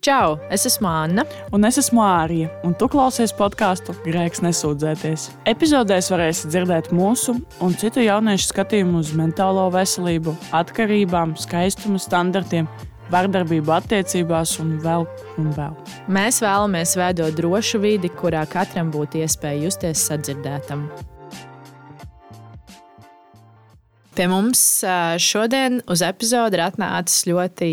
Čau! Es esmu Anna. Un es esmu Mārija, un tu klausies podkāstu Grēks nesūdzēties. Epizodēs varēsi dzirdēt mūsu un citu jauniešu skatījumu uz mentālo veselību, atkarībām, skaistuma standartiem, vardarbību attiecībās un vēl un vēl. Mēs vēlamies veidot drošu vidi, kurā katram būtu iespēja justies sadzirdētam. Pie mums šodien uz epizodi ir atnācis ļoti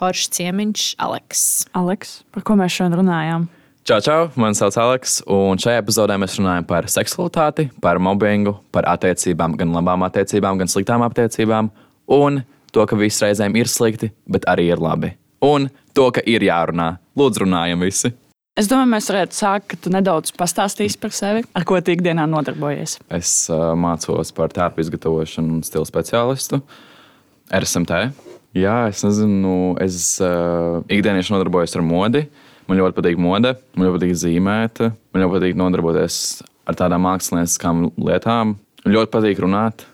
foršs ciemiņš, Aleks. Aleks, par ko mēs šodien runājām? Čau, čau! Mani sauc Aleks, un šajā epizodē mēs runājam par seksualitāti, par mobbingu, par attiecībām, gan labām attiecībām, gan sliktām attiecībām, un to, ka viss reizēm ir slikti, bet arī ir labi. Un to, ka ir jārunā. Lūdzu, runājam visi! Es domāju, mēs varētu sākt, ka tu nedaudz pastāstīsi par sevi, ar ko tu ikdienā nodarbojies. Es uh, mācos par tērpu izgatavošanu un stilu speciālistu RSMT. Jā, es nezinu, es uh, ikdienā nodarbojos ar modi. Man ļoti patīk mode, man ļoti patīk zīmēt, man ļoti patīk nodarboties ar tādām mākslinieckām lietām. Man ļoti patīk runāt.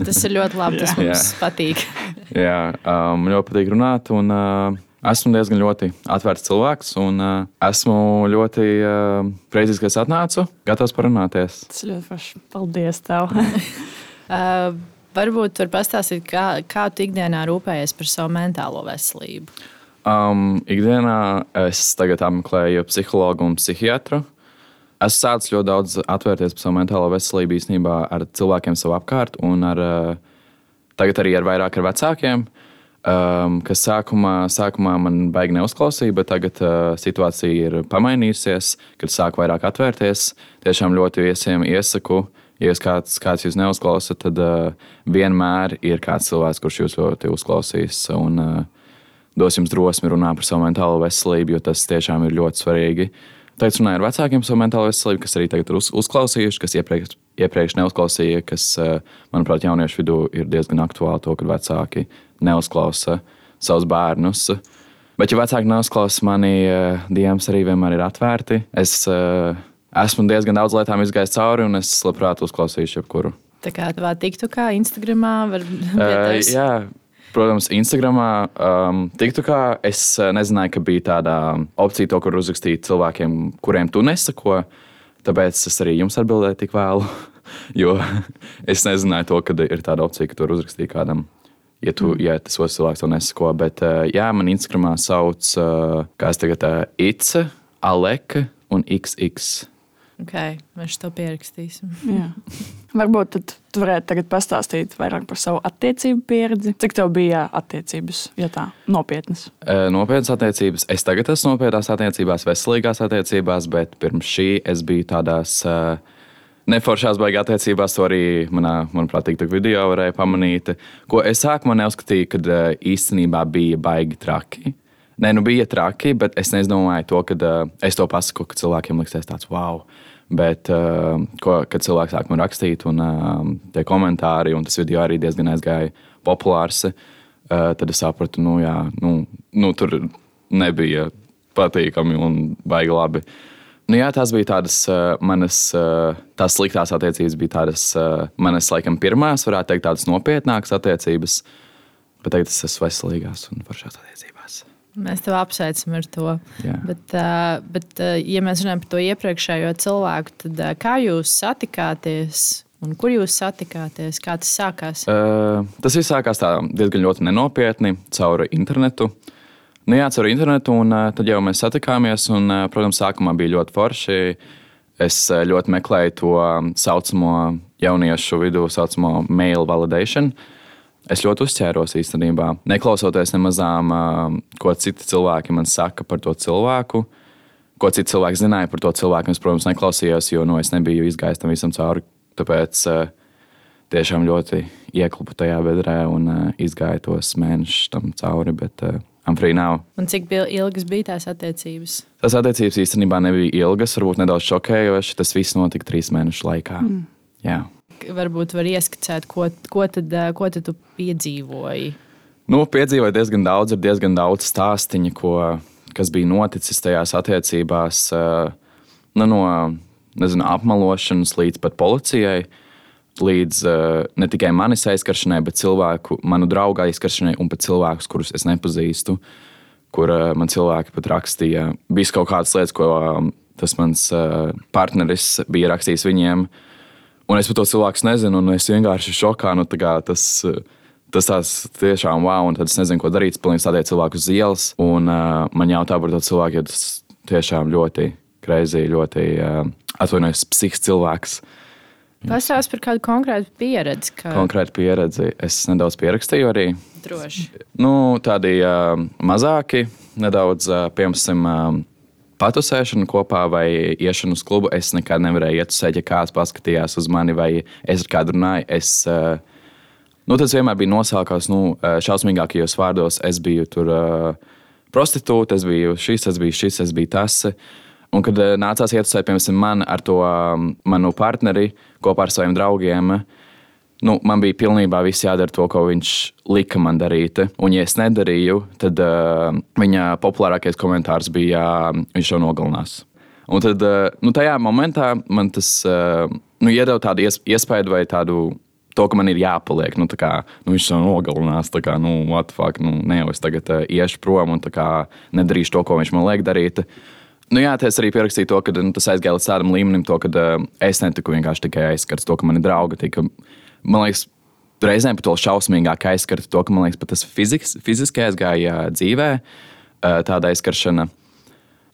Tas ir ļoti labi. Tas mums patīk. Jā, uh, man ļoti patīk runāt. Un, uh, Esmu diezgan ļoti atvērts cilvēks, un uh, esmu ļoti uh, priecīgs, ka es atnācu, gatavs parunāties. Tas ļoti forši. Paldies! Tev. uh, varbūt tur pastāstīt, kā, kā tu ikdienā rūpējies par savu mentālo veselību. Um, ikdienā es tagad apmeklēju psihologu un psihiatru. Esmu sācis ļoti daudz atvērties par savu mentālo veselību īstenībā ar cilvēkiem sev apkārt, un ar, uh, tagad arī ar vairāk ar vecākiem. Uh, um, kas sākumā, sākumā man baigi neuzklausīja, bet tagad uh, situācija ir pamainījusies, kad sāku vairāk atvērties. Tiešām ļoti visiem iesaku. Ja kāds, kāds jūs neuzklausat, tad uh, vienmēr ir kāds cilvēks, kurš jūs ļoti uzklausīs un uh, dos jums drosmi runāt par savu mentālo veselību, jo tas tiešām ir ļoti svarīgi. Tagad runāju ar vecākiem par savu mentālo veselību, kas arī tagad ir uz, uzklausījuši, kas iepriekš, iepriekš neuzklausīja, kas, uh, manuprāt, jauniešu vidū ir diezgan aktuāli to, kad vecāki neuzklausa savus bērnus. Bet, ja vecāki neuzklausa mani, eh, DMs arī vienmēr ir atvērti. Es uh, esmu diezgan daudz lietām izgājis cauri, un es labprāt uzklausīšu jebkuru. Tā kā tā tiktu kā Instagramā, var uh, jā, protams, Instagramā. Um, tiktu kā es nezināju, ka bija tāda opcija, to, kur uzrakstīt cilvēkiem, kuriem tu nesako. Tāpēc es arī jums atbildēju tik vēlu, jo es nezināju to, ka ir tāda opcija, ka tur uzrakstīt kādam ja, tu, ja tas otrs cilvēks to nesako. Bet, uh, jā, man Instagramā sauc, uh, kā es tagad, uh, Ica, Aleka un XX. Okay, mēs to pierakstīsim. Varbūt tu varētu pastāstīt vairāk par savu attiecību pieredzi. Cik tev bija attiecības, ja tā nopietnas? Nopietnas attiecības. Es tagad esmu nopietnās attiecībās, veselīgās attiecībās, bet pirms šī es biju tādās uh, Neforšās baigās attiecībās, to arī manā, manuprāt, TikTok video varēja pamanīt. Ko es sākumā neuzskatīju, ka uh, īstenībā bija baigi traki. Nē, nu bija traki, bet es nedomāju to, ka es to pasaku, ka cilvēkiem liksies tāds wow. Bet, uh, ko, kad cilvēks sāk man rakstīt, un uh, tie komentāri, un tas video arī diezgan aizgāja populārs, uh, tad es sapratu, nu, jā, nu, nu, tur nebija patīkami un baigi labi. Nu, jā, tās bija tādas manas, tās sliktās attiecības, bija tādas manas, laikam, pirmās, varētu teikt, tādas nopietnākas attiecības. Bet tagad es esmu veselīgās un foršās attiecībās. Mēs tev apsveicam ar to. Jā. Bet, uh, bet uh, ja mēs runājam par to iepriekšējo cilvēku, tad uh, kā jūs satikāties? Un kur jūs satikāties? Kā tas sākās? Uh, tas viss sākās diezgan nenopietni caur internetu. Uh, Nu, jā, caur internetu, un uh, tad jau mēs satikāmies. Un, uh, protams, sākumā bija ļoti forši. Es uh, ļoti meklēju to um, saucamo jauniešu vidū, saucamo mail validation. Es ļoti uzķēros īstenībā, neklausoties nemazām, ko citi cilvēki man saka par to cilvēku. Ko citi cilvēki zināja par to cilvēku, es, protams, neklausījos, jo nu, es nebiju izgājis tam visam cauri. Tāpēc tiešām ļoti ieklupu tajā bedrē un izgāju tos mēnešus tam cauri. Bet, I'm free now. Un cik ilgas bija tās attiecības? Tās attiecības īstenībā nebija ilgas, varbūt nedaudz šokējošas. Tas viss notika trīs mēnešu laikā. Mm. Jā. Varbūt var ieskicēt, ko, ko, tad, ko tad tu piedzīvoji? Nu, piedzīvoju diezgan daudz, ir diezgan daudz stāstīņu, kas bija noticis tajās attiecībās. Nu, no nezinu, apmelošanas līdz pat policijai. Uh, līdz uh, ne tikai manis aizskaršanai, bet cilvēku, manu draugu aizskaršanai un pat cilvēkus, kurus es nepazīstu. kur uh, man cilvēki pat rakstīja, bija kaut kādas lietas, ko um, tas mans uh, partneris bija rakstījis viņiem. Un es par to cilvēku nezinu, un es vienkārši šokā. Nu, tas, tas tāds tiešām wow, un tad es nezinu, ko darīt. Es pilnīgi stādīju cilvēku uz ielas, un uh, man jautā par to cilvēku, jo tas tiešām ļoti greizi, ļoti uh, atvainojos, psihisks cilvēks. Pastāst par kādu konkrētu pieredzi. Ka... Konkrētu pieredzi es nedaudz pierakstīju arī. Droši. Nu, tādi uh, mazāki, nedaudz, uh, piemēram, uh, patusēšana kopā vai iešana uz klubu. Es nekad nevarēju iet uz sēdi, ja kāds paskatījās uz mani vai es ar kādu runāju. Es, uh, nu, tas vienmēr bija nosākās nu, šausmīgākajos vārdos. Es biju tur uh, prostitūta, es biju šis, es biju šis, es biju tas. Un, kad nācās iet uz sēdi, piemēram, man ar to manu partneri kopā ar saviem draugiem. Uh, nu, man bija pilnībā viss jādara to, ko viņš lika man darīt. Un, ja es nedarīju, tad uh, viņa populārākais komentārs bija, uh, viņš jau nogalinās. Un tad, uh, nu, tajā momentā man tas uh, nu, iedeva tādu ies, iespēju vai tādu. To, ka man ir jāpaliek, nu, kā, nu, viņš jau nogalinās. Kā, nu, fuck, nu, ne jau es tagad uh, iešu prom un kā, nedarīšu to, ko viņš man liek darīt. Nu, jā, es arī pierakstīju to, ka nu, tas aizgāja līdz tādam līmenim, to, ka uh, es netiku vienkārši tikai aizskarts to, ka mani draugi tika man liekas, reizēm pat vēl šausmīgāk aizskart to, ka man liekas, tas fiziks, fiziski aizgāja dzīvē, tāda aizskaršana.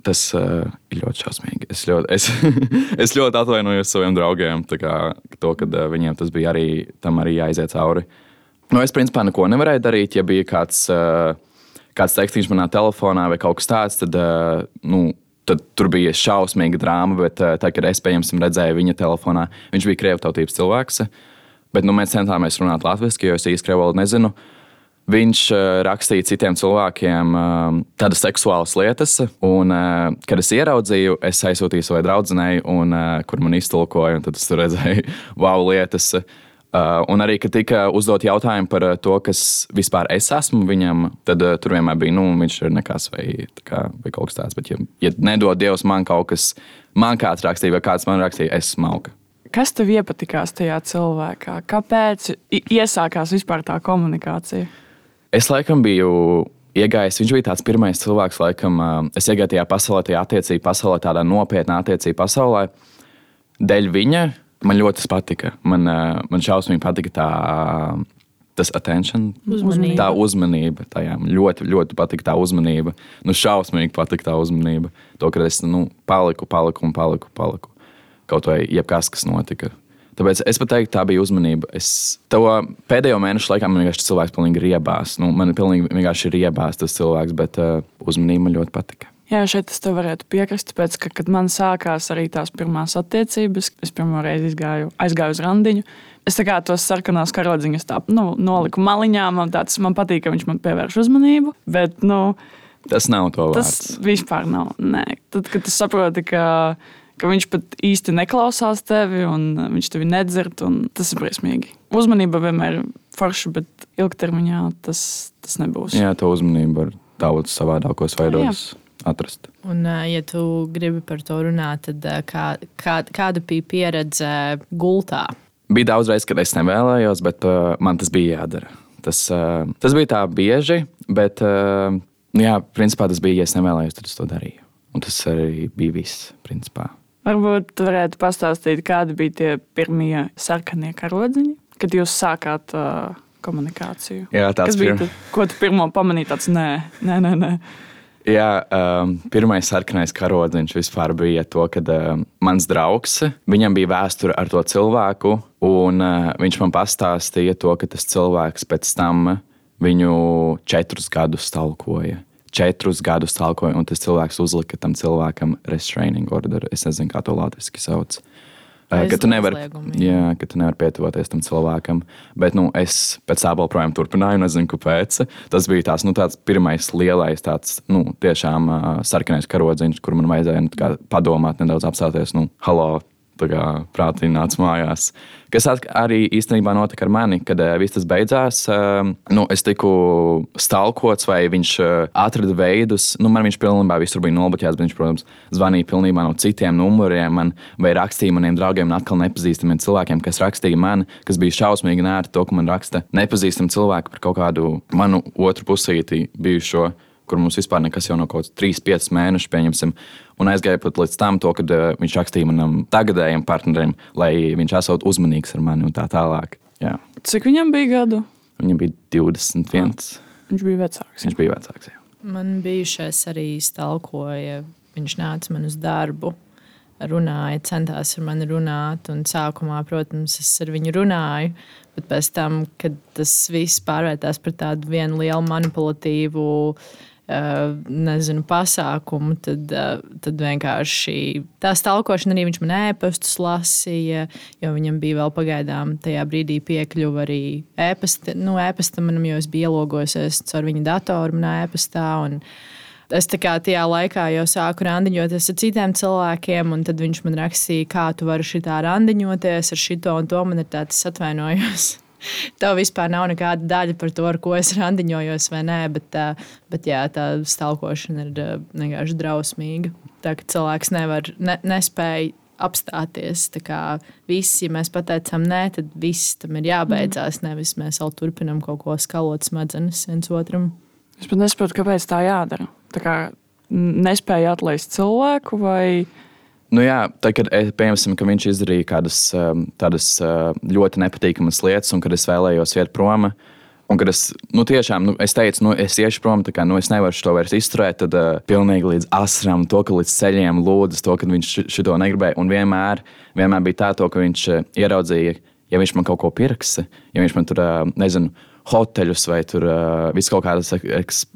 Tas uh, ir ļoti šausmīgi. Es ļoti, es, es ļoti atvainojos saviem draugiem, kā, to, ka uh, viņiem tas bija arī, arī jāiziet cauri. Nu, es principā neko nevarēju darīt, ja bija kāds, uh, kāds tekstīns manā telefonā vai kaut kas tāds. Tad, uh, nu, tad tur bija šausmīga drāma, bet uh, tā, kad es pieņemsim redzēju viņa telefonā, viņš bija krievu tautības cilvēks. Uh, Bet nu, mēs centāmies runāt latviešu, jo es īsti krievu valodu nezinu. Viņš uh, rakstīja citiem cilvēkiem uh, tādas seksuālas lietas, un, uh, kad es ieraudzīju, es aizsūtīju savai draudzenei, un, uh, kur man iztulkoja, un tad es redzēju, wow, lietas. Uh, un arī, kad tika uzdot jautājumu par to, kas vispār es esmu viņam, tad uh, tur vienmēr bija, nu, viņš ir nekas vai, kā, vai kaut kas tāds. Bet, ja, ja nedod Dievs man kaut kas, man kāds rakstīja, vai kāds man rakstīja, es smalku. Kas tev iepatikās tajā cilvēkā? Kāpēc iesākās vispār tā komunikācija? Es laikam biju iegājis. Viņš bija tāds pirmais cilvēks, laikam, es iegāju tajā pasaulē, tajā attiecību pasaulē, tādā nopietnā attiecību pasaulē. Dēļ viņa man ļoti patika. Man, man šausmīgi patika tā. Tas attention, uzmanība. tā uzmanība. Tajā. Man ļoti, ļoti patika tā uzmanība. Nu, šausmīgi patika tā uzmanība. To, ka es nu, paliku, paliku un paliku. paliku kaut vai jebkas, kas notika. Tāpēc es pat teiktu, tā bija uzmanība. Es to pēdējo mēnešu laikā man vienkārši cilvēks pilnīgi riebās. Nu, man pilnīgi vienkārši ir riebās tas cilvēks, bet uh, uzmanība man ļoti patika. Jā, šeit es tev varētu piekrist, tāpēc, ka, kad man sākās arī tās pirmās attiecības, es pirmo reizi izgāju, aizgāju uz randiņu. Es tā kā tos sarkanās karodziņus tā, nu, noliku maliņā. Man, tāds, man patīk, ka viņš man pievērš uzmanību. Bet, nu, tas nav to vērts. Tas vispār nav. Nē. Tad, kad tu saproti, ka ka viņš pat īsti neklausās tevi un viņš tevi nedzird. Tas ir briesmīgi. Uzmanība vienmēr ir forša, bet ilgtermiņā tas, tas nebūs. Jā, tā uzmanība var daudz savādākos veidos. Jā. Atrast. Un, ja tu gribi par to runāt, tad kā, kā, kāda bija pieredze gultā? Bija daudz reizes, kad es nevēlējos, bet uh, man tas bija jādara. Tas, uh, tas bija tā bieži, bet, uh, jā, principā tas bija, ja es nevēlējos, tad es to darīju. Un tas arī bija viss, principā. Varbūt varētu pastāstīt, kādi bija tie pirmie sarkanie karodziņi, kad jūs sākāt uh, komunikāciju. Jā, tas bija. Tad, ko tu pirmo pamanīji? Tāds, nē, nē, nē. nē. Jā, um, pirmais sarkanais karodziņš vispār bija to, ka um, mans draugs, viņam bija vēsture ar to cilvēku, un uh, viņš man pastāstīja to, ka tas cilvēks pēc tam viņu četrus gadus stalkoja četrus gadus talkoju, un tas cilvēks uzlika tam cilvēkam restraining order. Es nezinu, kā to latviešu sauc. Aiz, ka tu nevari nevari pietuvoties tam cilvēkam. Bet nu, es pēc tam joprojām turpināju, nezinu, kāpēc. Tas bija tās, nu, tāds pirmais lielais, tāds, nu, tiešām uh, sarkanais karodziņš, kur man vajadzēja nu, padomāt, nedaudz apstāties. Nu, halo, prātīgi nāca mājās. Kas arī īstenībā notika ar mani, kad uh, viss tas beidzās. Uh, nu, es tiku stalkots, vai viņš uh, atrada veidus. Nu, man viņš pilnībā visur bija nobloķēts, bet viņš, protams, zvanīja pilnībā no citiem numuriem man, vai rakstīja maniem draugiem, atkal nepazīstamiem cilvēkiem, kas rakstīja man, kas bija šausmīgi nērti to, ka man raksta nepazīstami cilvēki par kaut kādu manu otru pusīti bijušo. kur mums vispār nekas jau no kaut kāds 3, 5 mēnešus, pieņemsim, un aizgāja pat līdz tam, to, kad uh, viņš rakstīja manam tagadējam partnerim, lai viņš esot uzmanīgs ar mani un tā tālāk. Jā. Cik viņam bija gadu? Viņam bija 21. Ah, viņš bija vecāks. Viņš bija vecāks. Jā. Man bijušais arī stalkoja. Viņš nāca man uz darbu runāja, centās ar mani runāt. Un sākumā, protams, es ar viņu runāju, bet pēc tam, kad tas viss pārvērtās par tādu vienu lielu manipulatīvu. Uh, nezinu, pasākumu, tad, uh, tad vienkārši tā stalkošana arī viņš man ēpastus lasīja, jo viņam bija vēl pagaidām tajā brīdī piekļuva arī ēpasta, nu, ēpastam manam, jo es biju ielogojusies caur viņa datoru manā ēpastā. Un, es tajā laikā jau sāku randiņoties ar citiem cilvēkiem, un tad viņš man rakstīja, kā tu vari šitā randiņoties ar šito un to. Man ir tāds atvainojums. Tev vispār nav nekāda daļa par to, ar ko es randiņojos, vai nē, bet, bet jā, tā stalkošana ir vienkārši drausmīga. Tā kā cilvēks nevar, ne, nespēja apstāties. Viss, ja mēs pateicām nē, tad viss tam ir jābeidzās. Mm. Nevis mēs vēl turpinām kaut ko skalot smadzenes viens otram. Es pat nesaprotu, kāpēc tā jādara. Tā kā nespēja atlaist cilvēku vai. Nu jā, kad es, pieņemsim, ka viņš izdarīja kādas um, tādas uh, ļoti nepatīkamas lietas, un kad es vēlējos iet prom, un kad es nu, tiešām nu, es teicu, nu, es iešu prom, tā kā nu, es nevaru to vairs izturēt, tad uh, pilnīgi līdz asram, to, līdz ceļiem lūdzas, to, ka viņš šo negribēja. Un vienmēr, vienmēr bija tā, to, ka viņš uh, ieraudzīja, ja viņš man kaut ko pieraksta, ja viņš man tur, uh, nezinu, hoteļus vai tur uh, visu kaut kādas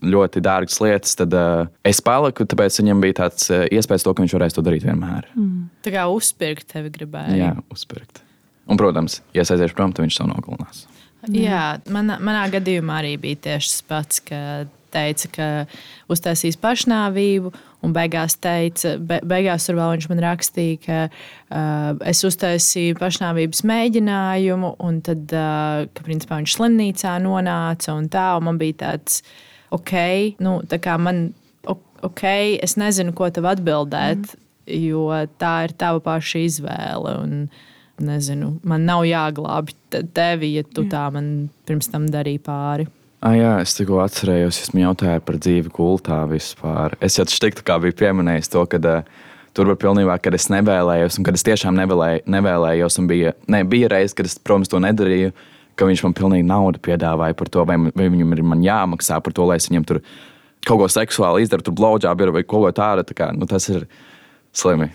ļoti dārgas lietas, tad uh, es paliku. Tāpēc viņam bija tāds uh, iespējas, to, ka viņš varēs to darīt vienmēr. Mm. Tā kā uzpirkt tevi gribēja. Jā, uzpirkt. Un, protams, ja es aiziešu prom, tad viņš to nogalinās. Jā, manā, manā gadījumā arī bija tieši tas pats, ka teica, ka uztaisīs pašnāvību. Un beigās, teica, be, beigās tur vēl viņš man rakstīja, ka uh, es uztaisīju pašnāvības mēģinājumu, un tad, uh, ka principā viņš slimnīcā nonāca un tā, un man bija tāds, ok, nu, tā kā man, ok, es nezinu, ko tev atbildēt, mm. jo tā ir tava paša izvēle. Un, nezinu, man nav jāglābj tevi, ja tu Jā. tā man pirms tam darīji pāri. Ah, jā, es tikko atcerējos, jūs man jautājāt par dzīvi gultā vispār. Es jau tiktu kā biju pieminējis to, ka uh, tur bija pilnībā, kad es nevēlējos, un kad es tiešām nevēlēju, nevēlējos, un bija, ne, bija reize, kad es, protams, to nedarīju, ka viņš man pilnīgi naudu piedāvāja par to, vai, vai viņam ir jāmaksā par to, lai es viņam tur kaut ko seksuāli izdaru, tur blauģā ir vai kaut ko tādu. Tā kā, nu, tas ir slimi.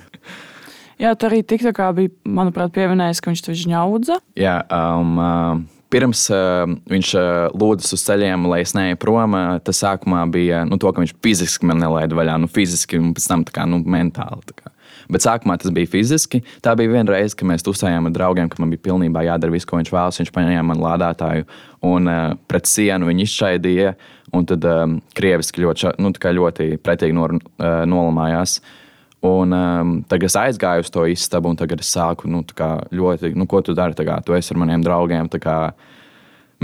Jā, tā arī tik tā kā bija, manuprāt, pieminējis, ka viņš to žņaudza. Jā, um, uh, Pirms uh, viņš uh, lūdza uz ceļiem, lai es neietu prom, uh, tas sākumā bija nu, to, ka viņš fiziski man nelaida vaļā, nu, fiziski un pēc tam kā, nu, mentāli. Bet sākumā tas bija fiziski. Tā bija viena reize, kad mēs uzstājām ar draugiem, ka man bija pilnībā jādara viss, ko viņš vēlas. Viņš paņēma man lādētāju un uh, pret sienu viņu izšķaidīja. Un tad um, krieviski ļoti, nu, ļoti pretīgi nor, uh, nolamājās. Uh, Un um, tagad es aizgāju uz to istabu, un tagad es sāku nu, ļoti, nu, ko tu dari? Kā, tu esi ar maniem draugiem. Kā,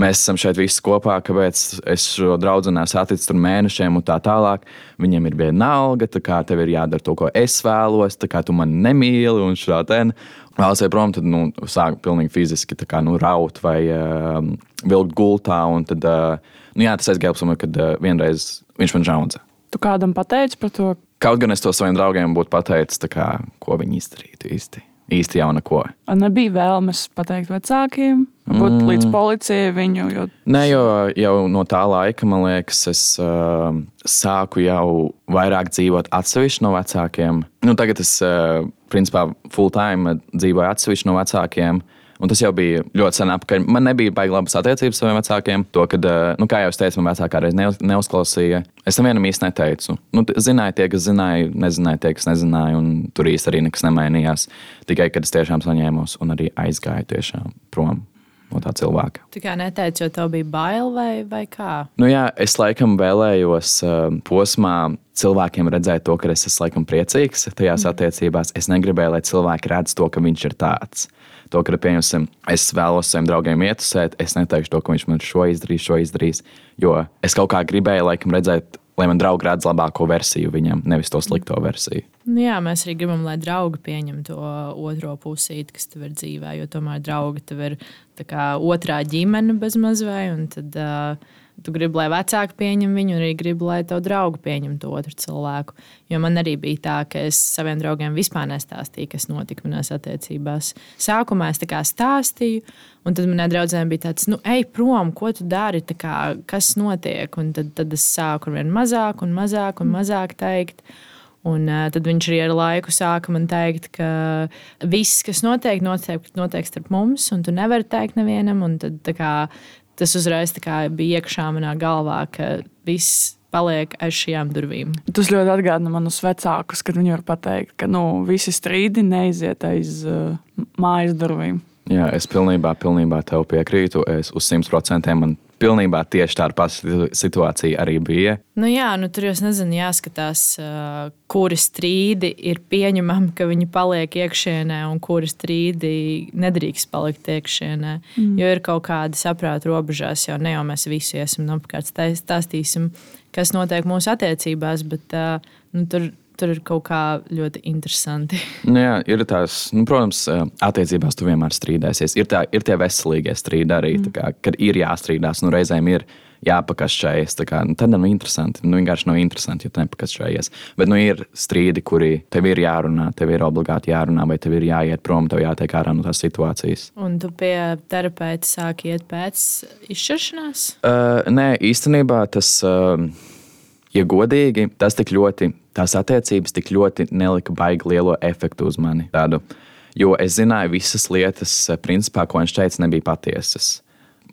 mēs esam šeit visi kopā, kāpēc es šo draugu atlicis tur mēnešiem un tā tālāk. Viņiem ir vienalga, tā kā tev ir jādara to, ko es vēlos, tā kā tu mani nemīli un šā ten. Vēlos iet prom, tad nu, sāku pilnīgi fiziski kā, nu, raut vai uh, vilkt gultā. Tad, uh, nu, jā, tas aizgāja pēc tam, kad uh, vienreiz viņš man žaudza. Tu kādam pateici par to, Kaut gan es to saviem draugiem būtu pateicis, kā, ko viņi izdarītu īsti. Īsti jau neko. Un nebija vēlmes pateikt vecākiem, būt mm. līdz policijai viņu. Jo... Nē, jo jau no tā laika, man liekas, es uh, sāku jau vairāk dzīvot atsevišķi no vecākiem. Nu, tagad es, uh, principā, full time dzīvoju atsevišķi no vecākiem. Un tas jau bija ļoti sen atpakaļ. Man nebija baigi labas attiecības ar saviem vecākiem. To, kad, eh, nu, kā jau es teicu, man vecākā reiz neuzklausīja. Es tam vienam īsti neteicu. Nu, zināju tie, kas zināja, nezināja tie, kas nezināja. Un tur īsti arī nekas nemainījās. Tikai, kad es tiešām saņēmos un arī aizgāju tiešām prom no tā cilvēka. Tu kā neteici, jo tev bija bail vai, vai kā? Nu, jā, es laikam vēlējos uh, posmā cilvēkiem redzēt to, ka es esmu laikam priecīgs tajās mm. attiecībās. Es negribēju, lai cilvēki redz to, ka viņš ir tāds to, ka, pieņemsim, es vēlos saviem draugiem ietusēt, es neteikšu to, ka viņš man šo izdarīs, šo izdarīs. Jo es kaut kā gribēju, laikam, redzēt, lai man draugi redz labāko versiju viņam, nevis to slikto versiju. Nu jā, mēs arī gribam, lai draugi pieņem to otro pusīti, kas tev ir dzīvē. Jo tomēr draugi tev ir otrā ģimene bez mazvai. Tad, uh, Tu gribi, lai vecāki pieņem viņu, un arī gribi, lai tavu draugu pieņem to otru cilvēku. Jo man arī bija tā, ka es saviem draugiem vispār nestāstīju, kas notika manās attiecībās. Sākumā es tā kā stāstīju, un tad manai draudzēm bija tāds, nu, ej prom, ko tu dari, kā, kas notiek. Un tad, tad es sāku ar vien mazāk un mazāk un mazāk teikt. Un, uh, tad viņš arī ar laiku sāka man teikt, ka viss, kas notiek, notiek, notiek starp mums, un tu nevari teikt nevienam. Tad, kā, tas uzreiz bija iekšā manā galvā, ka viss paliek aiz šīm durvīm. Tas ļoti atgādina manus vecākus, kad viņi var pateikt, ka nu, visi strīdi neiziet aiz uh, mājas durvīm. Jā, es pilnībā, pilnībā tev piekrītu. Es uz simt procentiem man pilnībā tieši tāda pati situācija arī bija. Nu jā, nu tur jau nezinu, jāskatās, kuri strīdi ir pieņemami, ka viņi paliek iekšienē, un kuri strīdi nedrīkst palikt iekšienē. Mm. Jo ir kaut kāda saprāta robežās, jau ne jau mēs visi esam apkārt stāstīsim, kas notiek mūsu attiecībās, bet nu, tur tur ir kaut kā ļoti interesanti. Nu, jā, ir tās, nu, protams, attiecībās tu vienmēr strīdēsies. Ir, tā, ir tie veselīgie strīdi arī, mm. kā, kad ir jāstrīdās, nu, reizēm ir jāpakašķējas. Nu, tad nav interesanti. Nu, vienkārši nav interesanti, ja tu nepakašķējies. Bet nu, ir strīdi, kuri tev ir jārunā, tev ir obligāti jārunā, vai tev ir jāiet prom, tev jātiek ārā no tās situācijas. Un tu pie terapeita sāki iet pēc izšķiršanās? Uh, nē, īstenībā tas. Uh, ja godīgi, tas tik ļoti, tās attiecības tik ļoti nelika baigi lielo efektu uz mani. Tādu, jo es zināju, visas lietas, principā, ko viņš teica, nebija patiesas.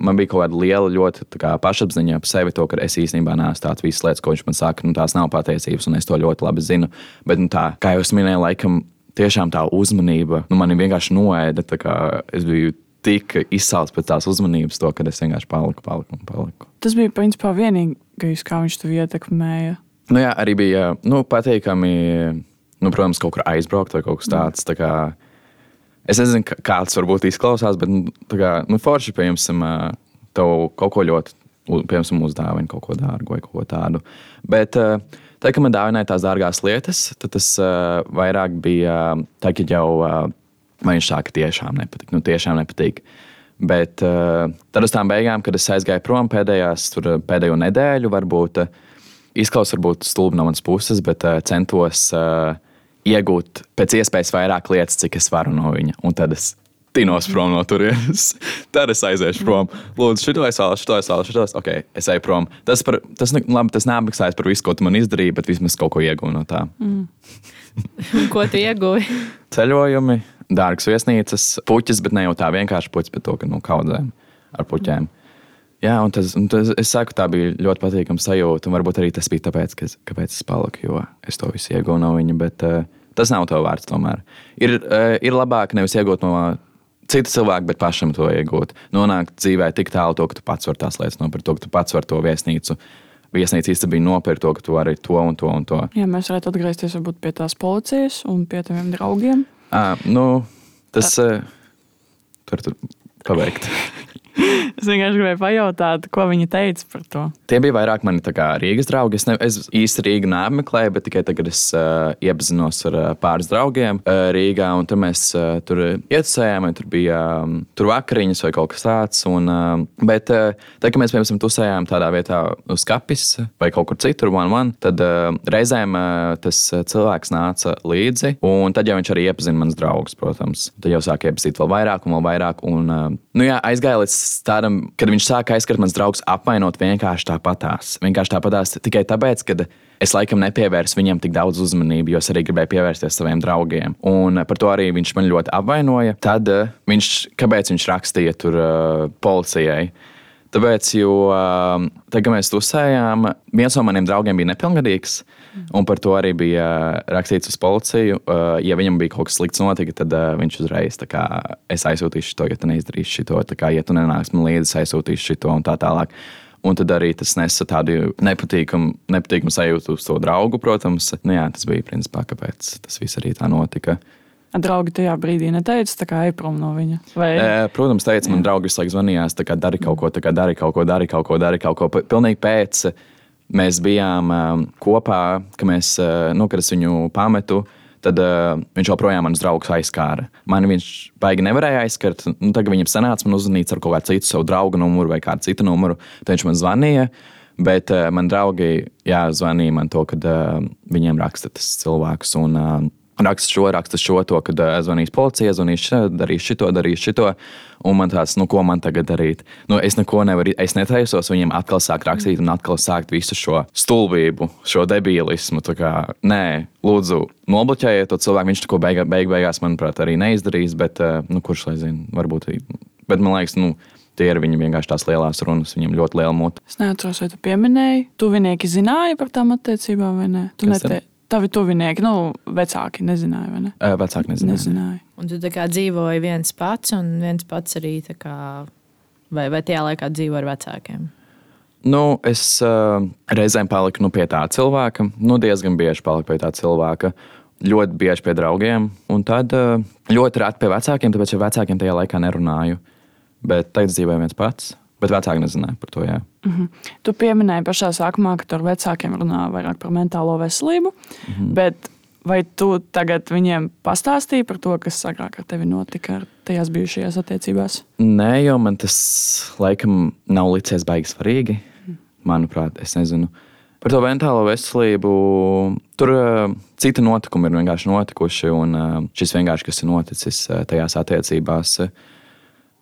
Man bija kaut kāda liela, ļoti kā, pašapziņa par sevi, to, ka es īstenībā neesmu tāds visas lietas, ko viņš man saka, nu, tās nav patiesības, un es to ļoti labi zinu. Bet, nu, tā, kā jau minēju, laikam, tiešām tā uzmanība nu, man vienkārši noēda. Es biju tik izsācis pēc tās uzmanības, to, ka es vienkārši paliku, paliku un paliku. Tas bija principā vienīgais, kā viņš tev ietekmēja. Nu, jā, arī bija nu, patīkami, nu, protams, kaut kur aizbraukt vai kaut kas tāds. Tā kā, es nezinu, kā tas varbūt izklausās, bet nu, kā, nu, forši, piemēram, tev kaut ko ļoti, piemēram, uzdāvina kaut ko dārgu vai kaut ko tādu. Bet, Tā, kad man dāvināja tās dārgās lietas, tad tas uh, vairāk bija ka jau uh, Man viņš sāka tiešām nepatīk. Nu, tiešām nepatīk. Bet uh, tad uz tām beigām, kad es aizgāju prom pēdējās, tur, pēdējo nedēļu, varbūt uh, izklausās varbūt stulbi no manas puses, bet uh, centos uh, iegūt pēc iespējas vairāk lietas, cik es varu no viņa. Un tad es tinos prom no turienes. tad es aiziešu prom. Lūdzu, šito es vēlos, šito es vēlos, šito es. Ok, es eju prom. Tas, par, tas, labi, tas neapmaksājas par visu, ko tu man izdarīji, bet vismaz kaut ko iegūnu no tā. Mm. ko tu ieguvi? Ceļojumi dārgas viesnīcas, puķis, bet ne jau tā vienkārši puķis, bet to, ka nu, kaudzēm ar puķiem. Jā, un tas, un tas, es saku, tā bija ļoti patīkama sajūta. Un varbūt arī tas bija tāpēc, ka, kāpēc es paliku, jo es to visu iegūstu no viņa. Bet uh, tas nav to vērts. Tomēr. Ir, uh, ir labāk nevis iegūt no cita cilvēka, bet pašam to iegūt. Nonākt dzīvē tik tālu, to, ka tu pats vari tās lietas nopirkt, to, ka tu pats vari to viesnīcu. Viesnīca īstenībā nopirkt to, ka tu vari to un to un to. Jā, mēs varētu atgriezties pie tās policijas un pie taviem draugiem. À, nu, tas uh, tur, tur paveikt. es vienkārši gribēju pajautāt, ko viņi teica par to. Tie bija vairāk mani Rīgas draugi. Es, ne, es īsti Rīgu neapmeklēju, bet tikai tagad es uh, iepazinos ar uh, pāris draugiem uh, Rīgā. Tur mēs uh, tur ietusējām, tur bija um, tur vakariņas vai kaut kas tāds. Un, uh, bet, uh, tad, kad mēs piemēram tusējām tādā vietā uz kapis vai kaut kur citur, one, one, tad uh, reizēm uh, tas cilvēks nāca līdzi. Un tad jau viņš arī iepazina manas draugus, protams. Tad jau sāk iepazīt vēl vairāk un vēl vairāk. Un, uh, nu, jā, aizgāja līdz tādam, kad viņš sāka aizskart mans draugs apvainot vienkārši tāpatās. Vienkārši tāpatās tikai tāpēc, ka es laikam nepievērsu viņam tik daudz uzmanību, jo es arī gribēju pievērsties saviem draugiem. Un par to arī viņš man ļoti apvainoja. Tad uh, viņš, kāpēc viņš rakstīja tur uh, policijai? Tāpēc, jo uh, tad, kad mēs tusējām, viens no maniem draugiem bija nepilngadīgs. Un par to arī bija rakstīts uz policiju. Uh, ja viņam bija kaut kas slikts notika, tad uh, viņš uzreiz kā, es aizsūtīšu to, ja tu neizdarīsi šo, kā, ja tu nenāksi man līdzi, es aizsūtīšu šo un tā tālāk. Un tad arī tas nesa tādu nepatīkamu, nepatīkamu sajūtu uz to draugu, protams. Nu, jā, tas bija principā, kāpēc tas viss arī tā notika. Draugi tajā brīdī neteica, tā kā ej prom no viņa. Vai... E, protams, teica, man draugi visu laiku zvanījās, tā kā dari kaut ko, tā kā dari kaut ko, dari kaut ko, dari kaut ko. Pilnīgi pēc mēs bijām um, kopā, ka mēs, uh, nu, kad es viņu pametu, tad uh, viņš joprojām manus draugus aizskāra. Man viņš baigi nevarēja aizskart. Nu, tagad viņam sanāca man uzzvanīt ar kaut kādu citu savu draugu numuru vai kādu citu numuru. Tad viņš man zvanīja. Bet uh, man draugi jā, zvanīja man to, kad uh, viņiem raksta tas cilvēks. Un, uh, raksta šo, raksta šo, to, kad uh, zvanīs policija, zvanīs šo, darīs šito, darīs šito. Un man tāds, nu, ko man tagad darīt? Nu, es neko nevaru, es netaisos viņiem atkal sākt rakstīt un atkal sākt visu šo stulbību, šo debilismu. Tā Kā, nē, lūdzu, nobloķējiet to cilvēku. Viņš to beig, beig, beigās, manuprāt, arī neizdarīs, bet uh, nu, kurš lai zina, varbūt. Bet man liekas, nu, tie ir viņi vienkārši tās lielās runas, viņiem ļoti liela mute. Es neatceros, vai tu pieminēji, tuvinieki zināja par tām attiecībām vai nē. Tu Kas tad? nete... Tavi tuvinieki, nu, vecāki nezināja, vai ne? Uh, vecāki nezināja. Nezināja. Un tu dzīvoji viens pats, un viens pats arī tā kā, vai, vai tajā laikā dzīvo ar vecākiem. Nu, es uh, reizēm paliku nu, pie tā cilvēka, nu, diezgan bieži paliku pie tā cilvēka. Ļoti bieži pie draugiem, un tad uh, ļoti reti pie vecākiem, tāpēc ar vecākiem tajā laikā nerunāju. Bet tagad dzīvoju viens pats, bet vecāki nezināja par to. Jā. Tu pieminēji pašā sākumā, ka ar vecākiem runā vairāk par mentālo veselību. Mm -hmm. Bet vai tu tagad viņiem pastāstīji par to, kas agrāk ar tevi notika ar tajās bijušajās attiecībās? Nē, jo man tas laikam nav licies baigi svarīgi. Manuprāt, es nezinu. Par to mentālo veselību. Tur uh, citi notikumi ir vienkārši notikuši, un uh, šis vienkārši kas ir noticis uh, tajās attiecībās. Uh,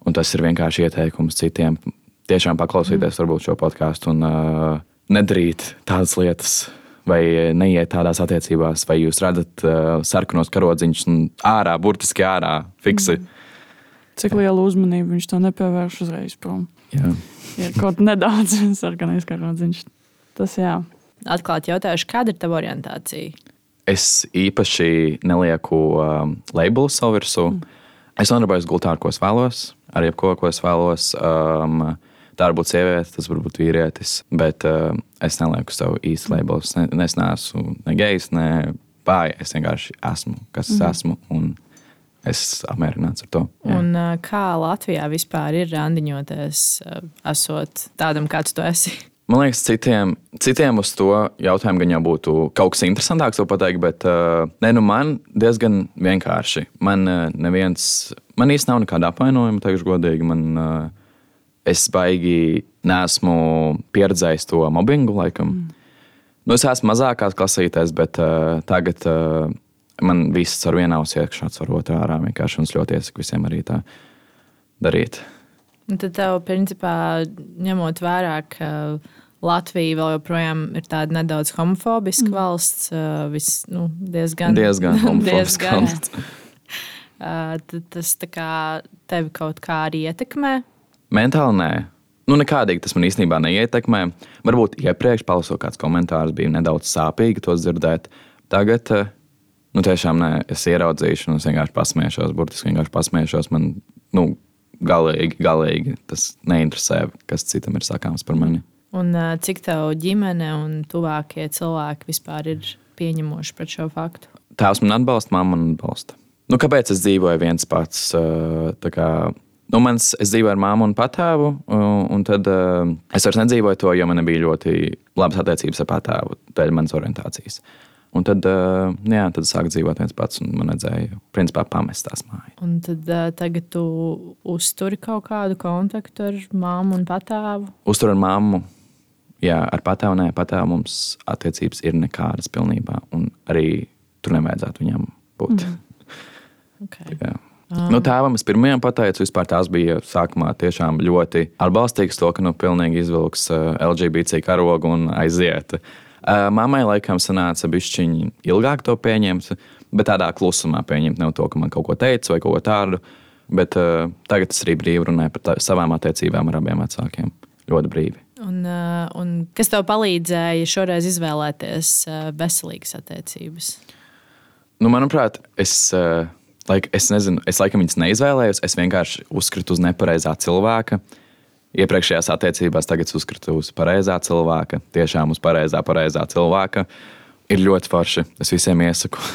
un tas ir vienkārši ieteikums citiem. Tiešām paklausīties varbūt šo podkāstu un uh, nedarīt tādas lietas. Vai neiet tādās attiecībās, vai jūs redzat uh, sarkanos karodziņus ārā, burtiski ārā, fiksi. Mm. Cik lielu uzmanību viņš to nepievērš uzreiz prom? Jā. Ir kaut nedaudz sarkanais karodziņš. Tas jā. Atklāti jautājuši, kāda ir tava orientācija? Es īpaši nelieku um, labelu savu virsū. Mm. Es nodarbojos gultā, ar ko es vēlos, ar jebko, ko es vēlos. Um, tā var būt sieviete, tas var būt vīrietis, bet uh, es nelieku savu īstu labelu. Es, ne, es neesmu ne gejs, ne pāri. Es vienkārši esmu, kas mm. esmu. Un es apmierināts ar to. Jā. Un, uh, kā Latvijā vispār ir randiņoties, uh, esot tādam, kāds tu esi? Man liekas, citiem, citiem uz to jautājumu gan jau būtu kaut kas interesantāks to pateikt, bet uh, ne, nu man diezgan vienkārši. Man uh, neviens, man īstenībā nav nekāda apvainojuma, teikšu godīgi. Man, uh, es baigi nesmu pieredzējis to mobbingu laikam. Mm. Nu, es esmu mazākās klasītēs, bet uh, tagad uh, man viss ar vienu ausu iekšā, ar otru ārā. Vienkārši un es ļoti iesaku visiem arī tā darīt. Un tad, tev, principā, ņemot vērā, ka Latvija vēl joprojām ir tāda nedaudz homofobiska mm. valsts, uh, vis, nu, diezgan, Diezgan homofobiska diezgan. valsts. Uh, tas tā kā tevi kaut kā arī ietekmē. Mentāli nē. Nu, nekādīgi tas man īstenībā neietekmē. Varbūt iepriekš, palasot kāds komentārs, bija nedaudz sāpīgi tos dzirdēt. Tagad, eh, nu, tiešām nē, es ieraudzīšu, un es vienkārši pasmiešos, burtiski vienkārši pasmiešos. Man, nu, galīgi, galīgi tas neinteresē, kas citam ir sakāms par mani. Un uh, cik tev ģimene un tuvākie cilvēki vispār ir pieņemoši pret šo faktu? Tēvs man atbalsta, mamma man atbalsta. Nu, kāpēc es dzīvoju viens pats? Uh, nu, mans, es dzīvoju ar māmu un patēvu, un tad uh, es vairs nedzīvoju to, jo man nebija ļoti labas attiecības ar patēvu, dēļ manas orientācijas. Un tad, uh, jā, tad es sāku dzīvot viens pats, un man vajadzēja, principā, pamest tās mājas. Un tad uh, tagad tu uzturi kaut kādu kontaktu ar māmu un patēvu. Uztur ar mammu. Jā, ar patēvu nē, patēvu mums attiecības ir nekādas pilnībā. Un arī tur nevajadzētu viņam būt. Mm. Okay. Jā. Nu, tēvam es pirmajam pateicu, vispār tās bija sākumā tiešām ļoti atbalstīgs to, ka nu, pilnīgi izvilks uh, LGBT karogu un aiziet. Uh, mammai laikam sanāca bišķiņi ilgāk to pieņemt, bet tādā klusumā pieņemt ne to, ka man kaut ko teica vai kaut ko tādu. Bet uh, tagad es arī brīvi runāju par tā, savām attiecībām ar abiem vecākiem. Ļoti brīvi. Un, un kas tev palīdzēja šoreiz izvēlēties veselīgas attiecības? Nu, manuprāt, es, uh, laik, es nezinu, es laikam viņas neizvēlējos. Es vienkārši uzskritu uz nepareizā cilvēka. Iepriekšējās attiecībās tagad es uzskritu uz pareizā cilvēka, tiešām uz pareizā, pareizā cilvēka. Ir ļoti forši. Es visiem iesaku.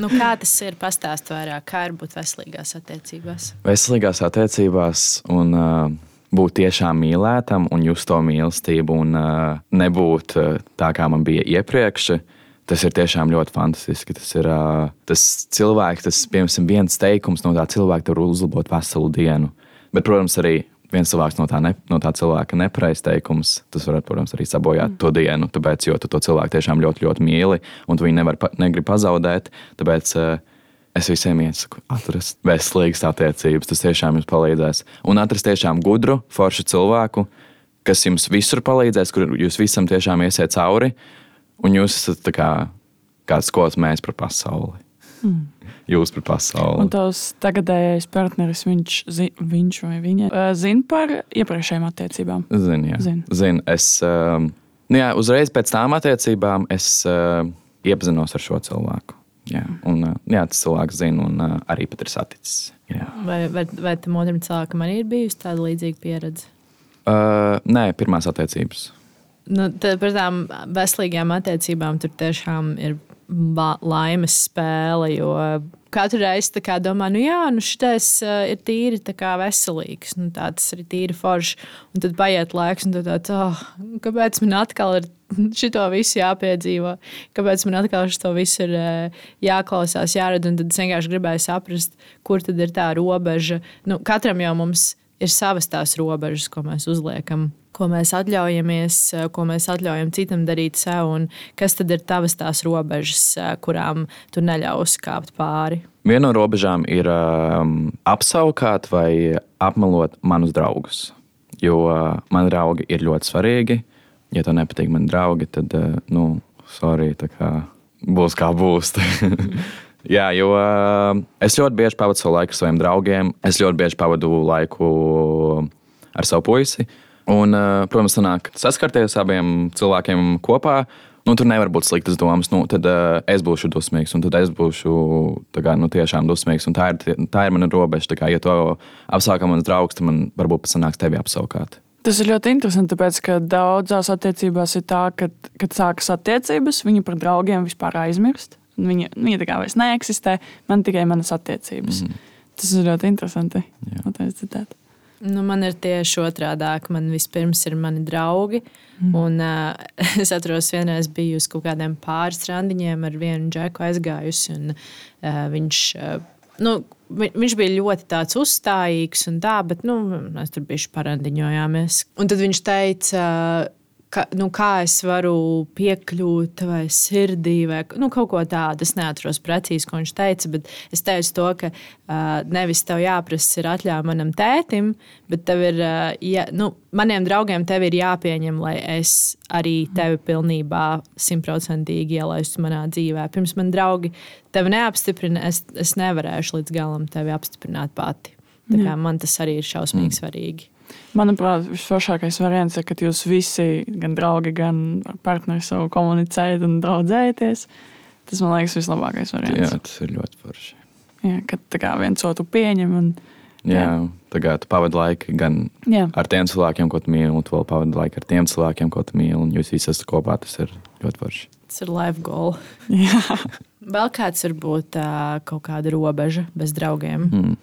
Nu, kā tas ir? Pastāst vairāk, kā ir būt veselīgās attiecībās. Veselīgās attiecībās un uh, būt tiešām mīlētam un just to mīlestību un uh, nebūt uh, tā, kā man bija iepriekš. Tas ir tiešām ļoti fantastiski. Tas ir uh, tas cilvēks, tas piemēram, viens teikums no tā cilvēka var uzlabot veselu dienu. Bet, protams, arī viens cilvēks no tā, ne, no tā cilvēka nepareizs teikums, tas var, protams, arī sabojāt mm. to dienu. Tāpēc, jo tu to cilvēku tiešām ļoti, ļoti mīli un tu viņu nevar, negribi pazaudēt. Tāpēc uh, es visiem iesaku atrast veselīgas attiecības. Tas tiešām jums palīdzēs. Un atrast tiešām gudru, foršu cilvēku, kas jums visur palīdzēs, kur jūs visam tiešām iesiet cauri. Un jūs esat kā, kāds skolas mēs par pasauli. Mm jūs par pasauli. Un tavs tagadējais partneris, viņš, zi, viņš vai viņa zina par iepriekšējām attiecībām? Zinu, jā. Zin. Zin, es, uh, nu jā, uzreiz pēc tām attiecībām es uh, iepazinos ar šo cilvēku. Jā, un, uh, jā, tas cilvēks zina, un uh, arī pat ir saticis. Jā. Vai, vai, vai tam otram cilvēkam arī ir bijusi tāda līdzīga pieredze? Uh, nē, pirmās attiecības. Nu, tad par tām veselīgām attiecībām tur tiešām ir laimes spēle. Jo katru reizi domā, nu jā, nu šis uh, ir tīri veselīgs, nu, tāds ir tīri foršs. Un tad paiet laiks, un tad tāds, oh, kāpēc man atkal ir šito visu jāpiedzīvo, kāpēc man atkal šito visu ir uh, jāklausās, jāredz. Tad es vienkārši gribēju saprast, kur tad ir tā robeža. Nu, katram jau mums ir savas tās robežas, ko mēs uzliekam ko mēs atļaujamies, eh, ko mēs atļaujam citam darīt sev, un kas tad ir tavas tās robežas, eh, kurām tu neļaus kāpt pāri? Viena no robežām ir um, apsaukāt vai apmelot manus draugus. Jo uh, mani draugi ir ļoti svarīgi. Ja tev nepatīk mani draugi, tad, uh, nu, sorry, kā būs kā būs. Jā, jo uh, es ļoti bieži pavadu savu laiku ar saviem draugiem. Es ļoti bieži pavadu laiku ar savu puisi. Uh, Un, eh, protams, sanāk saskarties abiem cilvēkiem kopā. Nu, tur nevar būt sliktas domas. Nu, tad uh, es būšu dusmīgs, un tad es būšu kā, nu, tiešām dusmīgs. Tā ir, tā ir mana robeža. Kā, ja to apsākam mans draugs, tad man varbūt pat sanāks tevi apsaukāt. Tas ir ļoti interesanti, tāpēc, ka daudzās attiecībās ir tā, ka, kad sākas attiecības, viņi par draugiem vispār aizmirst. Viņa, viņa tā kā vairs neeksistē, man tikai manas attiecības. Mm -hmm. Tas ir ļoti interesanti. Jā. Nu, man ir tieši otrādi. Man vispirms ir mani draugi. Mm. Un, uh, es atceros, vienreiz biju uz kaut kādiem pāris randiņiem ar vienu džeku aizgājusi. Un, uh, viņš, uh, nu, viņš bija ļoti uzstājīgs un tā, bet nu, mēs tur bijām parandiņojāmies. Un tad viņš teica, ka, nu, kā es varu piekļūt tavai sirdī, vai nu, kaut ko tādu. Es neatceros precīzi, ko viņš teica, bet es teicu to, ka uh, nevis tev jāprasa ir atļauja manam tētim, bet tev ir, uh, ja, nu, maniem draugiem tev ir jāpieņem, lai es arī tevi pilnībā simtprocentīgi ielaistu manā dzīvē. Pirms man draugi tevi neapstiprina, es, es nevarēšu līdz galam tevi apstiprināt pati. Man tas arī ir šausmīgi mm. svarīgi. Manuprāt, visforšākais variants ir, kad jūs visi, gan draugi, gan partneri, savu komunicējat un draudzējaties. Tas man liekas, vislabākais variants. Jā, tas ir ļoti forši. Jā, kad viens otru pieņem. Un, jā, jā. tagad tu pavadi laiku gan jā. ar tiem cilvēkiem, ko tu mīli, un tu vēl pavadi laiku ar tiem cilvēkiem, ko tu mīli. Un jūs visi esat kopā, tas ir ļoti forši. Tas ir life goal. vēl kāds var būt uh, kaut kāda robeža bez draugiem. Mm.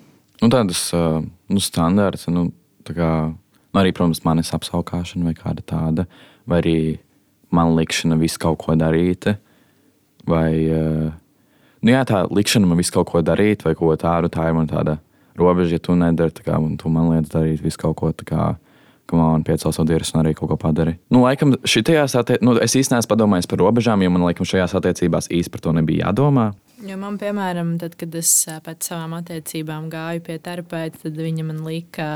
Nu, tādas uh, nu, standarts. Nu, kā, nu, arī, protams, manis apskaukšana vai kāda tāda, vai arī man likšana visu kaut ko darīt. Vai uh, nu, jā, tā likšana man visu kaut ko darīt, vai ko tādu, tā ir man tāda robeža, ja tu nedari, kā, un tu man liec darīt visu kaut ko tādu ka man piecels savu dirzu un arī kaut ko padari. Nu, laikam, šitajās attiecībās, nu, es īstenībā padomājis par robežām, jo man laikam šajās attiecībās īsti par to nebija jādomā. Jo man, piemēram, tad, kad es pēc savām attiecībām gāju pie terapeita, tad viņa man lika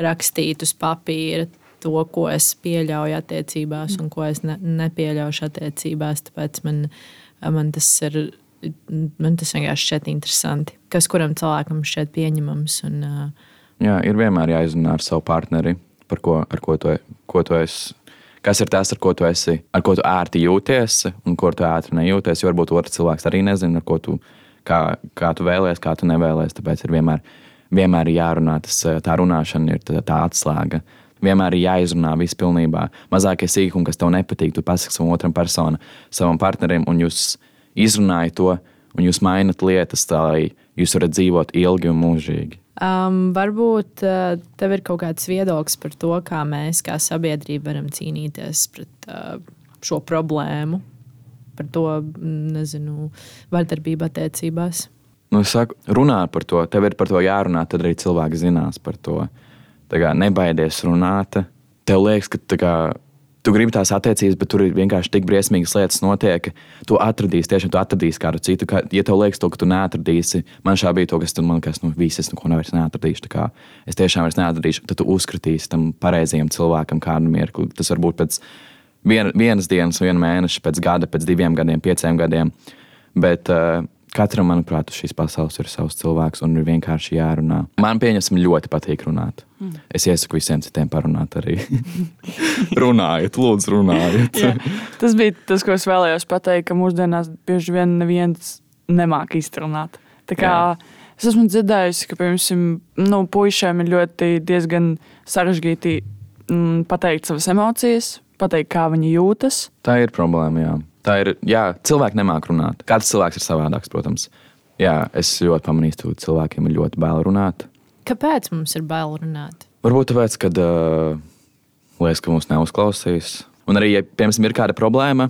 rakstīt uz papīra to, ko es pieļauju attiecībās un ko es ne, nepieļaušu attiecībās. Tāpēc man, man tas ir. Man tas vienkārši šķiet interesanti. Kas kuram cilvēkam šķiet pieņemams. Un, uh... Jā, ir vienmēr jāizrunā ar savu partneri par ko, ko, tu, ko tu esi. Kas ir tas, ar ko tu esi, ar ko tu ērti jūties, un ko tu ērti nejūties. Jo varbūt otrs cilvēks arī nezina, tu, kā, kā tu vēlēsies, kā tu nevēlies. Tāpēc ir vienmēr, vienmēr jārunā. Tas, tā runāšana ir tā, tā atslēga. Vienmēr ir jāizrunā viss pilnībā. Mazākie sīkumi, kas tev nepatīk, tu pasaki savam otram personam, savam partnerim, un jūs izrunājat to, un jūs mainat lietas, lai jūs varat dzīvot ilgi un mūžīgi. Um, varbūt uh, tev ir kaut kāds viedoklis par to, kā mēs, kā sabiedrība, varam cīnīties pret uh, šo problēmu, par to, mm, nezinu, vardarbību attiecībās. Nu, es saku, runā par to, tev ir par to jārunā, tad arī cilvēki zinās par to. Kā nebaidies runāt. Tev liekas, ka kā, tu gribi tās attiecības, bet tur ir vienkārši tik briesmīgas lietas, notiek, tu atradīsi, tiešām tu atradīsi kādu citu. Kā, ja tev liekas, to, ka tu neatradīsi, man šā bija to, kas man liekas, nu, viss, es neko vairs neatradīšu. kā Es tiešām vairs neatradīšu, tad tu uzskatīsi tam pareizajam cilvēkam kādu mirkli. Tas var būt pēc vien, vienas dienas, viena mēneša, pēc gada, pēc diviem gadiem, pieciem gadiem. Bet uh, katram, manuprāt, šīs pasaules ir savs cilvēks un ir vienkārši jārunā. Man, pieņemsim, ļoti patīk runāt. Mm. Es iesaku visiem citiem parunāt arī. runājiet, lūdzu, runājiet. Jā. Tas bija tas, ko es vēlējos pateikt, ka mūsdienās bieži vien neviens nemāk izrunāt. Tā kā Jā. es esmu dzirdējusi, ka piemēram, nu, puišiem ir ļoti diezgan sarežģīti mm, pateikt savas emocijas, pateikt, kā viņi jūtas. Tā ir problēma. Jā. Tā ir. Jā, cilvēki nemāk runāt. Katrs cilvēks ir savādāks, protams. Jā, es ļoti pamanīju, ka cilvēkiem ir ļoti bail runāt. Kāpēc mums ir bail runāt? Varbūt tāpēc, ka uh, liekas, ka mūs neuzklausīs. Un arī, ja piemēram ir kāda problēma,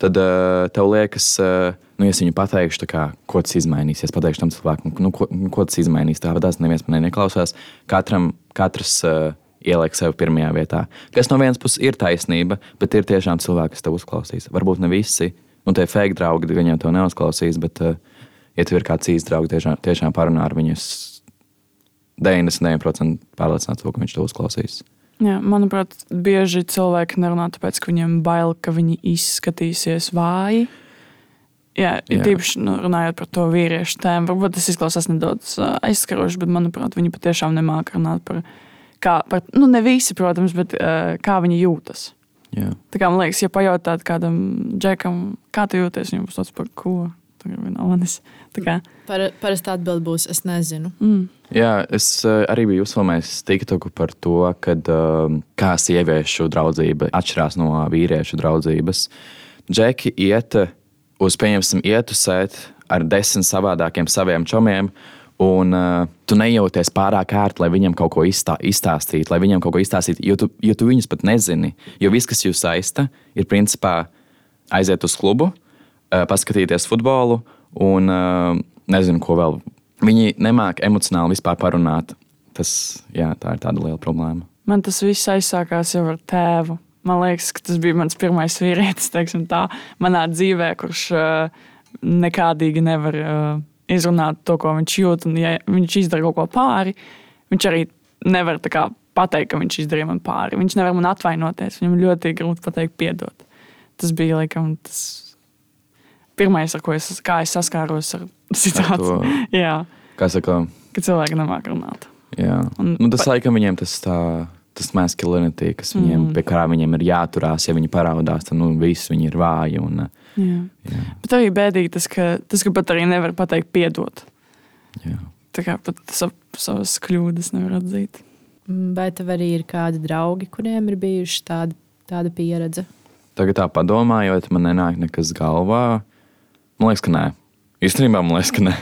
tad uh, tev liekas, uh, nu, ja es viņu pateikšu, kā, ko tas izmainīsies, pateikšu tam cilvēkam, nu, ko, nu, ko tas izmainīs. Tāpat tās neviens man neklausās. Katram, katrs uh, ieliek sevi pirmajā vietā. Kas no vienas puses ir taisnība, bet ir tiešām cilvēki, kas tev uzklausīs. Varbūt ne visi, un tie fake draugi, viņiem to neuzklausīs, bet, uh, ja tev ir kāds īsts draugs, tiešām, tiešām parunā ar viņu. 99% pārliecināts, ka viņš to uzklausīs. Jā, manuprāt, bieži cilvēki nerunā tāpēc, ka viņiem bail, ka viņi izskatīsies vāji. Jā, ir tīpaši nu, runājot par to vīriešu tēmu. Varbūt tas izklausās nedaudz aizskaroši, bet manuprāt, viņi patiešām nemāķi runāt par, kā, par, nu, ne visi, protams, bet uh, kā viņi jūtas. Jā. Tā kā man liekas, ja pajautāt kādam džekam, kā tu jūties, viņam būs tāds par ko. Manis. Par, parasti atbild būs, es nezinu. Mm. Jā, es uh, arī biju uzfilmējis TikToku par to, kad, uh, kā sieviešu draudzība atšķirās no vīriešu draudzības. Džeki iet uz, pieņemsim, ietusēt ar desmit savādākiem saviem čomiem. Un uh, tu nejūties pārāk ērti, lai viņam kaut ko izstā, izstāstītu, lai viņam kaut ko izstāstītu, jo tu, jo tu viņus pat nezini. Jo viss, kas jūs saista, ir principā aiziet uz klubu, uh, paskatīties futbolu un nezinu, ko vēl. Viņi nemāķi emocionāli vispār parunāt. Tas, jā, tā ir tāda liela problēma. Man tas viss aizsākās jau ar tēvu. Man liekas, ka tas bija mans pirmais vīrietis, teiksim, tā, manā dzīvē, kurš nekādīgi nevar izrunāt to, ko viņš jūt. Un, ja viņš izdara kaut ko pāri, viņš arī nevar kā, pateikt, ka viņš izdarīja man pāri. Viņš nevar man atvainoties. Viņam ļoti grūti pateikt, piedod. Tas bija laikam tas pirmais, ar ko es, es saskāros ar situāciju. Ar jā, kā saka, ka cilvēki nemāķi runāt. Jā, un, nu, tas pa... laikam viņiem tas tā. Tas masculinity, kas viņiem, mm. pie kā viņiem ir jāturās, ja viņi parādās, tad nu, viss viņi ir vāji. Un, jā. Jā. Bet arī bēdīgi tas, ka, tas, ka pat arī nevar pateikt, piedot. Jā. Tā kā pat sav, savas kļūdas nevar atzīt. Vai tev arī ir kādi draugi, kuriem ir bijuši tāda, tāda pieredze? Tagad tā padomājot, man nenāk nekas galvā. Man liekas, ka nē. Īstenībā man liekas, ka nē.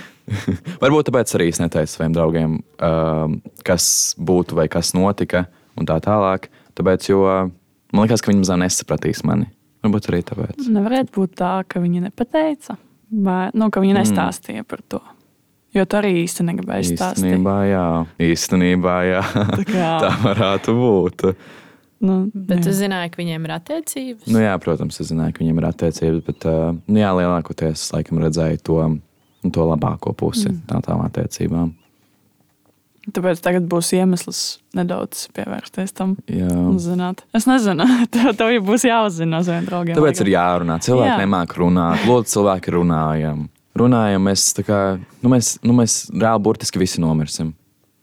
Varbūt tāpēc arī es neteicu saviem draugiem, um, kas būtu vai kas notika, un tā tālāk. Tāpēc, jo man liekas, ka viņi mazā nesapratīs mani. Varbūt arī tāpēc. Nevarētu būt tā, ka viņi nepateica, vai nu, ka viņi nestāstīja mm. par to. Jo tu arī īsti negribēji stāstīt. Īstenībā, jā, īstenībā, jā. Tā, kā... tā varētu būt. Nu, bet jā. es zināju, ka viņiem ir attiecības. Nu, jā, protams, es zināju, ka viņiem ir attiecības, bet nu, jā, lielākoties laikam redzēju to to labāko pusi mm. no tām attiecībām. Tāpēc tagad būs iemesls nedaudz pievērsties tam. Jā. Zināt. Es nezinu, tev, tev jau būs jāuzzina no saviem draugiem. Tāpēc ir jārunā. Cilvēki Jā. nemāķi runāt. Lūdzu, cilvēki runājam. Runājam, mēs, kā, nu mēs, nu mēs reāli burtiski visi nomirsim.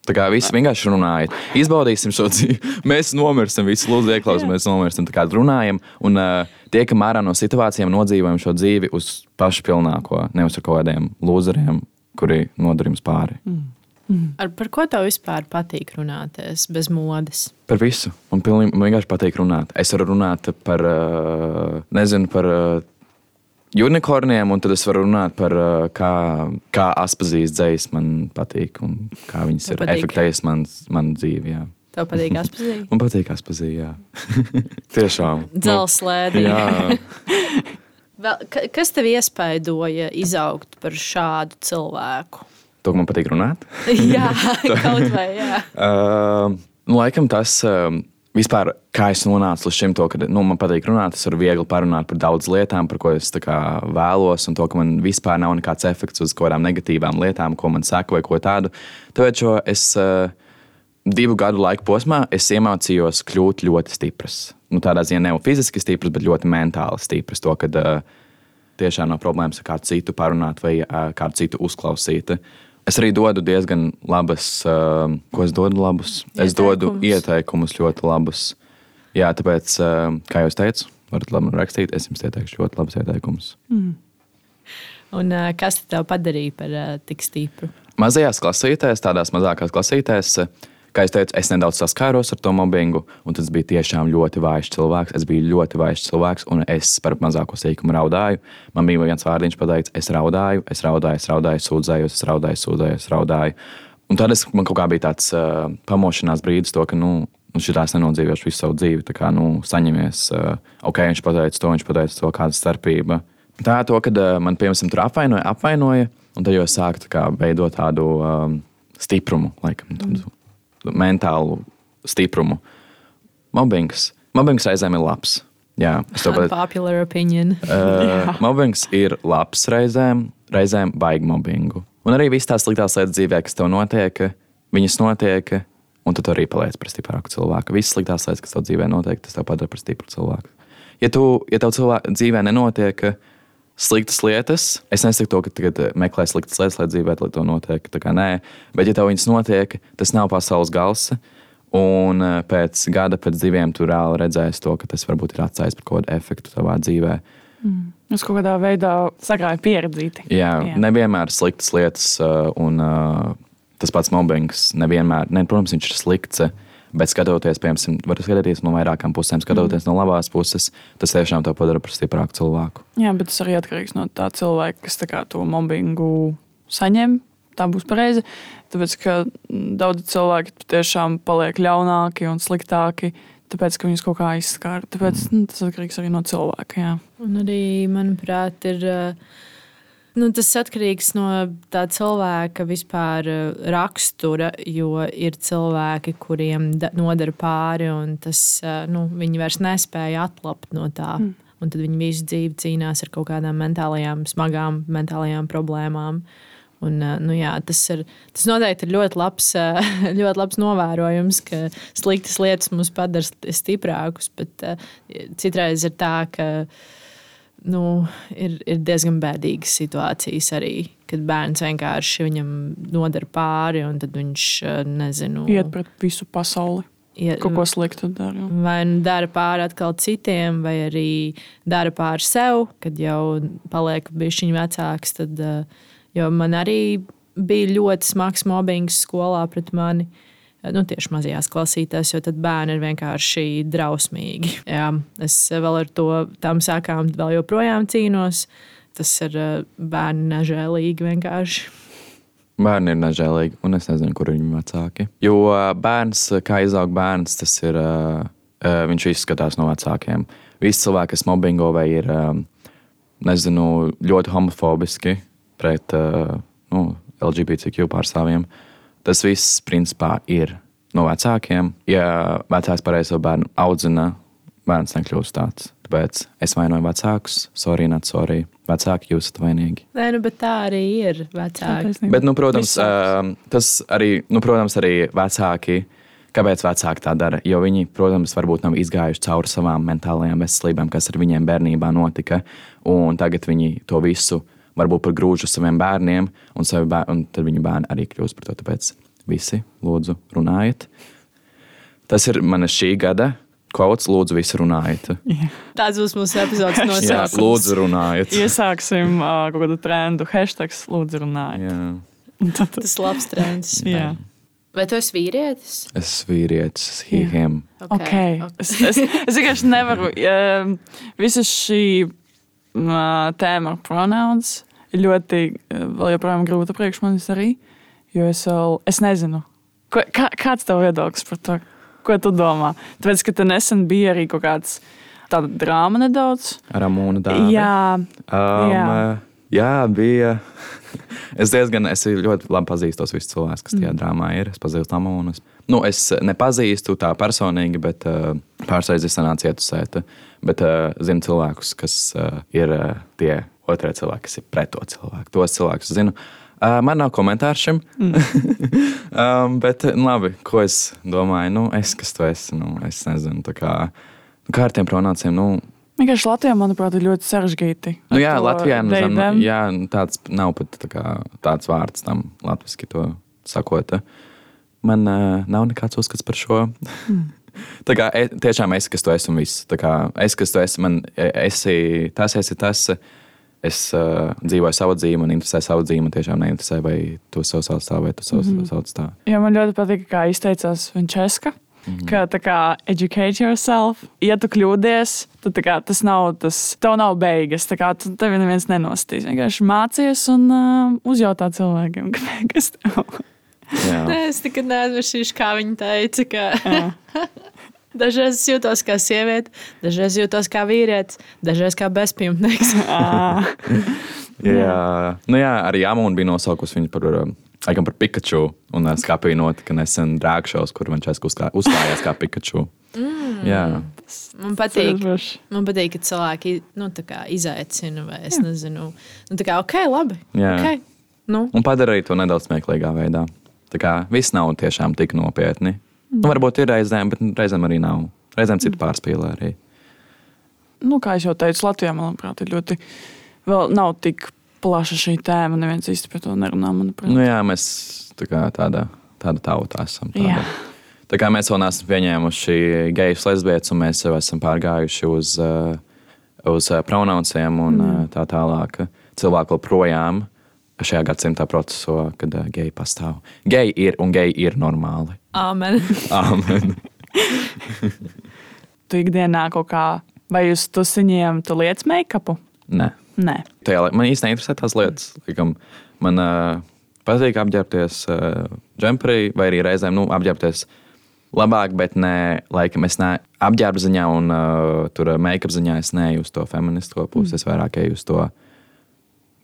Tā kā viss vienkārši runājot, izbaudīsim šo dzīvi. Mēs nomirsim, visi lūdzu, ieklausīsimies, nomirsim. Tā kā runājam un uh, tiekam ārā no situācijām, nodzīvojam šo dzīvi uz pašu pilnāko, nevis ar kaut kādiem lūzeriem, kuri nodara jums pāri. Mm. Mm. Ar, par ko tev vispār patīk runāties bez modes? Par visu. Man, pilnīgi, man vienkārši patīk runāt. Es varu runāt par, uh, nezinu, par uh, unikorniem, un tad es varu runāt par uh, kā, kā aspazīst dzējas man patīk un kā viņas Tev ir efektējas man, man dzīvē. Tev patīk aspazīt? man patīk jā. Tiešām. Vēl, ka- kas tev iespaidoja izaugt par šādu cilvēku? To, ka man patīk runāt. jā, kaut vai jā. Uh, nu, laikam tas uh, vispār, kā es nonācu līdz šim, to, ka nu, man patīk runāt, es varu viegli parunāt par daudz lietām, par ko es kā vēlos, un to, ka man vispār nav nekāds efekts uz kaut kādām negatīvām lietām, ko man saka, vai ko tādu. Tāpēc es uh, divu gadu laika posmā iemācījos kļūt ļoti stiprs. Nu, tādā ziņā ne fiziski stiprs, bet ļoti mentāli stiprs. To, kad uh, tiešām nav problēmas ar kādu citu parunāt vai uh, kādu citu uzklausīt. Es arī dodu diezgan labas, uh, ko es dodu labus. Es dodu Ieteikumus. ieteikumus ļoti labus. Jā, tāpēc, uh, kā jau es teicu, varat labi rakstīt. Es jums ieteikšu ļoti labus ieteikumus. Un, ā, kas te tev padarīja par ā, tik stipru? Mazajās klasītēs, tādās mazākās klasītēs, uh, kā jau teicu, es nedaudz saskāros ar to mobbingu, un tas bija tiešām ļoti vājš cilvēks. Es biju ļoti vājš cilvēks, un es par mazāko sīkumu raudāju. Man bija viens vārdiņš pateicis, es raudāju, es raudāju, es raudāju, sūdzējos, es raudāju, sūdzējos, raudāju. Un tad es, man kaut kā bija tāds uh, pamošanās brīdis, to, ka, nu, nu šitās nenodzīvošu visu savu dzīvi. Tā kā, nu, saņemies, uh, ok, viņš pateica to, viņš pateica to, kāda starpība. Tā to, kad uh, man, piemēram, tur apvainoja, apvainoja, un tad jau es sāku tā veidot tādu um, stiprumu, laikam, tādu mentālu stiprumu. Mobbings. Mobbings reizēm ir labs. Jā, to pateicu. Popular opinion. Uh, mobbings ir labs reizēm, reizēm baigi mobbingu. Un arī visas tās sliktās lietas dzīvē, kas tev notiek, viņas notiek, un tu arī paliec par stiprāku cilvēku. Visas sliktās lietas, kas tev dzīvē notiek, tas tev padara par stipru cilvēku. Ja, tu, ja tev cilvē, dzīvē nenotiek sliktas lietas, es nesaku to, ka tagad meklē sliktas lietas, lai dzīvē lai to notiek. Tā kā nē, bet ja tev viņas notiek, tas nav pasaules gals. Un eh, pēc gada, pēc diviem, tu reāli redzēsi to, ka tas varbūt ir atstājis par kaut kādu efektu tavā dzīvē. Uz kaut kādā veidā sagrāja pieredzīti. Jā, Jā. nevienmēr sliktas lietas, uh, un tas pats mobbings nevienmēr, ne, protams, viņš ir slikts. Bet skatoties, piemēram, var skatīties no vairākām pusēm, skatoties mm. no labās puses, tas tiešām tev padara par stiprāku cilvēku. Jā, bet tas arī atkarīgs no tā cilvēka, kas tā kā to mobbingu saņem. Tā būs pareizi. Tāpēc, ka daudzi cilvēki tiešām paliek ļaunāki un sliktāki, tāpēc, ka viņus kaut kā izskāra. Tāpēc mm. nu, tas atkarīgs arī no cilvēka. Jā. Un arī, manuprāt, ir. ā, Nu, tas atkarīgs no tā cilvēka vispār ā, rakstura, jo ir cilvēki, kuriem da- nodara pāri, un tas, ā, nu, viņi vairs nespēja atlapt no tā. Mm. Un tad viņi visu dzīvi cīnās ar kaut kādām mentālajām, smagām mentālajām problēmām. Un, ā, nu, jā, tas, ir, tas noteikti ir ļoti labs, ļoti labs novērojums, ka sliktas lietas mūs padara st- stiprākus. Bet citreiz ir tā, ka nu, ir, ir diezgan bēdīgas situācijas arī, kad bērns vienkārši viņam nodara pāri, un tad viņš, ā, nezinu, Iet pret visu pasauli. iet- Kaut ko sliktu dara. Vai nu dara pāri atkal citiem, vai arī dara pāri sev, kad jau paliek bišķiņš vecāks. Tad, eh, jo man arī bija ļoti smags mobbings skolā pret mani. Eh, Nu, tieši mazajās klasītēs, jo tad bērni ir vienkārši drausmīgi. Jā, es vēl ar to tām sākām vēl joprojām cīnos. Tas ir eh, bērni nežēlīgi vienkārši. Bērni ir nežēlīgi, un es nezinu, kur ir viņu vecāki. Jo ā, bērns, kā izaug bērns, tas ir. ā, Viņš izskatās no vecākiem. Visi cilvēki, kas mobbingo vai ir nezinu, ļoti homofobiski pret nu, LGBTQ pārstāvjiem, tas viss principā ir no vecākiem. Ja vecāks pareizi savu bērnu audzina, bērns nekļūst tāds. Tāpēc es vainoju vecākus, sorry, not sorry. Vecāki, jūs esat vainīgi. Nē, nu, bet tā arī ir vecāki. Bet, nu, protams, ā, tas arī, nu, protams, arī vecāki. Kāpēc vecāki tā dara? Jo viņi, protams, varbūt nav izgājuši cauri savām mentālajām veselībām, kas ar viņiem bērnībā notika. Un tagad viņi to visu varbūt par grūžu saviem bērniem, un, savi bēr, un tad viņu bērni arī kļūst par to. Tāpēc visi, lūdzu, runājiet. Tas ir manas šī gada Kauts, lūdzu, visi runājiet. Tāds būs mūsu epizodes Jā, nosaukums. lūdzu, runājiet. Iesāksim uh, kaut kādu trendu, hashtag, lūdzu, runājiet. Jā. Tas ir labs trends. Jā. Vai tu esi vīrietis? Es esmu vīrietis, he, Jā. him. Okay. Okay. Es, es, es vienkārši nevaru. Um, visa šī uh, tēma, pronouns, ir ļoti, uh, vēl joprojām grūta priekš manis arī. Jo es vēl, es nezinu, ko, kā, kāds tev viedoklis par to, ko tu domā. Tāpēc, ka te nesen bija arī kaut kāds tāda drāma nedaudz. Ramūna dāvana. Jā, Um, Jā. jā. bija. es diezgan, es ļoti labi pazīstu tos visus cilvēkus, kas tajā mm. drāmā ir. Es pazīstu Amūnu. Nu, es nepazīstu tā personīgi, bet uh, pārsteidz es sanācu ietusēt. Bet uh, zinu cilvēkus, kas uh, ir uh, tie otrie cilvēki, kas ir pret to cilvēku. Tos cilvēkus zinu. Uh, man nav komentāru šim. Mm. um, bet, nu, labi, ko es domāju? Nu, es, kas tu esi, nu, es nezinu. Kā, kā ar tiem pronācijiem? Nu, vienkārši Latvijā, manuprāt, ir ļoti sarežģīti. Nu, jā, Latvijā nu, zem, them. jā, nu, tāds nav pat tā kā, tāds vārds tam latviešu to sakot. Man uh, nav nekāds uzskats par šo. Hmm. tā kā e, tiešām es, kas tu esi un viss. Tā kā es, kas tu esi, man e, esi tas, esi tas. Es uh, dzīvoju savu dzīvi, man interesē savu dzīvi. Man tiešām neinteresē, vai tu sev sauc tā, vai tu sev mm -hmm. sauc tā. Jā, man ļoti patīk, kā izteicās Vinčeska. Mm -hmm. Ka tā kā educate yourself, ja tu kļūdies, tad kā, tas nav tas, tev nav beigas. Tā kā tu- tevi neviens nenostīs. Vienkārši mācies un uh, uzjautā cilvēkiem, kas tev Jā. Nē, es nekad neaizmirsīšu, kā viņa teica, ka dažreiz es jūtos kā sieviete, dažreiz jūtos kā vīrietis, dažreiz kā bezpajumtnieks. Ā, Jā, nu jā arī Jāmūna bija nosaukusi viņu par, um, laikam, par Pikachu. Un uh, skapīja notika nesen drāgšos, kur viņš uzstājās kā Pikachu. Mm. Jā, Man patīk, man patīk, ka cilvēki nu, tā kā izaicina, vai es nezinu, nu, tā kā ok, labi. Jā. Okay. Nu, un padara arī to nedaudz smieklīgā veidā. Tā kā viss nav tiešām tik nopietni. Nu, varbūt ir reizēm, bet reizēm arī nav. Reizēm citu pārspīlē arī. Nu, kā jau teicu, Latvijā, manuprāt, ir ļoti, vēl nav tik plaša šī tēma. Neviens īsti par to nerunā. Nu, jā, mēs tā kā tāda, tāda tauta esam. Tāda. Jā. Tā kā mēs vēl neesam pieņēmuši geju lesbietes, un mēs jau esam pārgājuši uz, uh, uz uh, pronounciem un mm. tā tālāk. Cilvēki joprojām šajā gadsimta proceso, kad uh, geji pastāv. Geji ir un geji ir normāli. amen. Amen. Tu ikdienā kaut kā, vai uz tusiņiem tu lietas make-upu? Nē. Nē. Tajā, man īstenībā interesē tās lietas. Likam, man uh, patīk apģērbties uh, džemperī, vai arī reizēm nu, apģērbties labāk, bet ne, laikam, es ne apģērba ziņā un uh, tur make-up ziņā es neju uz to feministisko pusi. Mm. Es vairāk eju uz to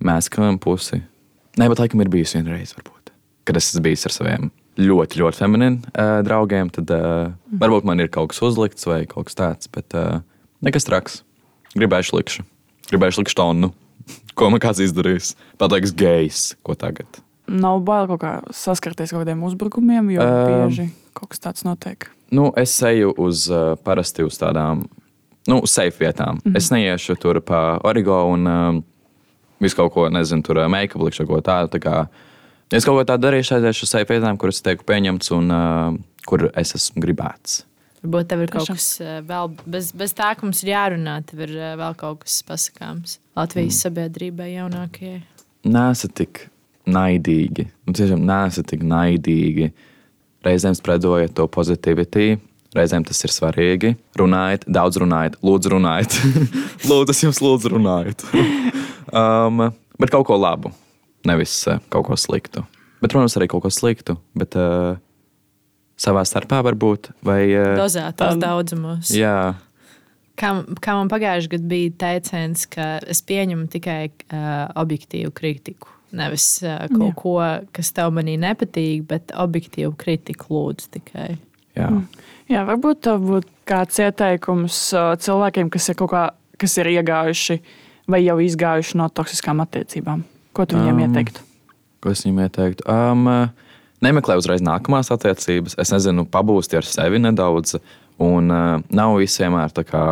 mēskalinu pusi. Nē, bet laikam ir bijusi viena reize, varbūt, kad es esmu bijis ar saviem ļoti, ļoti feminīniem uh, draugiem. Tad uh, mm. varbūt man ir kaut kas uzlikts vai kaut kas tāds, bet uh, nekas traks. Gribējuši likšu. Gribējuši likšu tonu. Ko man kāds izdarījis? Pateiks, gejs, ko tagad. Nav bail kaut kā saskarties ar kaut kādiem uzbrukumiem, jo Um, bieži kaut kas tāds notiek. Nu, es eju uz uh, parasti uz tādām nu, safe vietām. Mm -hmm. Es neiešu tur pa origo un um, visu kaut ko, nezinu, tur uh, make-up likšu kaut ko tādu. Tā kā, es kaut ko tādu darīšu, aiziešu uz safe vietām, kuras teiku pieņemts un uh, kur es esmu gribēts. Varbūt tev ir kaut kas eh, vēl, bez, bez tā, ka mums ir jārunā, tev ir eh, vēl kaut kas pasakāms Latvijas mm. sabiedrībai jaunākajai. Nesat tik naidīgi. Nu, tiešām nesat tik naidīgi. Reizēm spredojiet to pozitīvitāti. Reizēm tas ir svarīgi. Runājiet, daudz runājiet, lūdzu, runājiet. lūdzu, es jums lūdzu, runājiet. um, bet kaut ko labu, nevis uh, kaut ko sliktu. Bet, protams, arī kaut ko sliktu. Bet uh, savā starpā varbūt. Vai, uh, Dozētos tā- daudzumos. jā, Kā, kā man pagājušajā gadā bija teiciens, ka es pieņemu tikai uh, objektīvu kritiku. Nevis uh, kaut Jā. ko, kas tev manī nepatīk, bet objektīvu kritiku lūdzu tikai. jā. Jā, varbūt tev būtu kāds ieteikums uh, cilvēkiem, kas ir kaut kā, kas ir iegājuši vai jau izgājuši no toksiskām attiecībām. Ko tu viņiem Um, ieteiktu? Ko es viņam ieteiktu? Um, nemeklē uzreiz nākamās attiecības. Es nezinu, pabūsti ar sevi nedaudz. Un uh, nav vienmēr tā kā.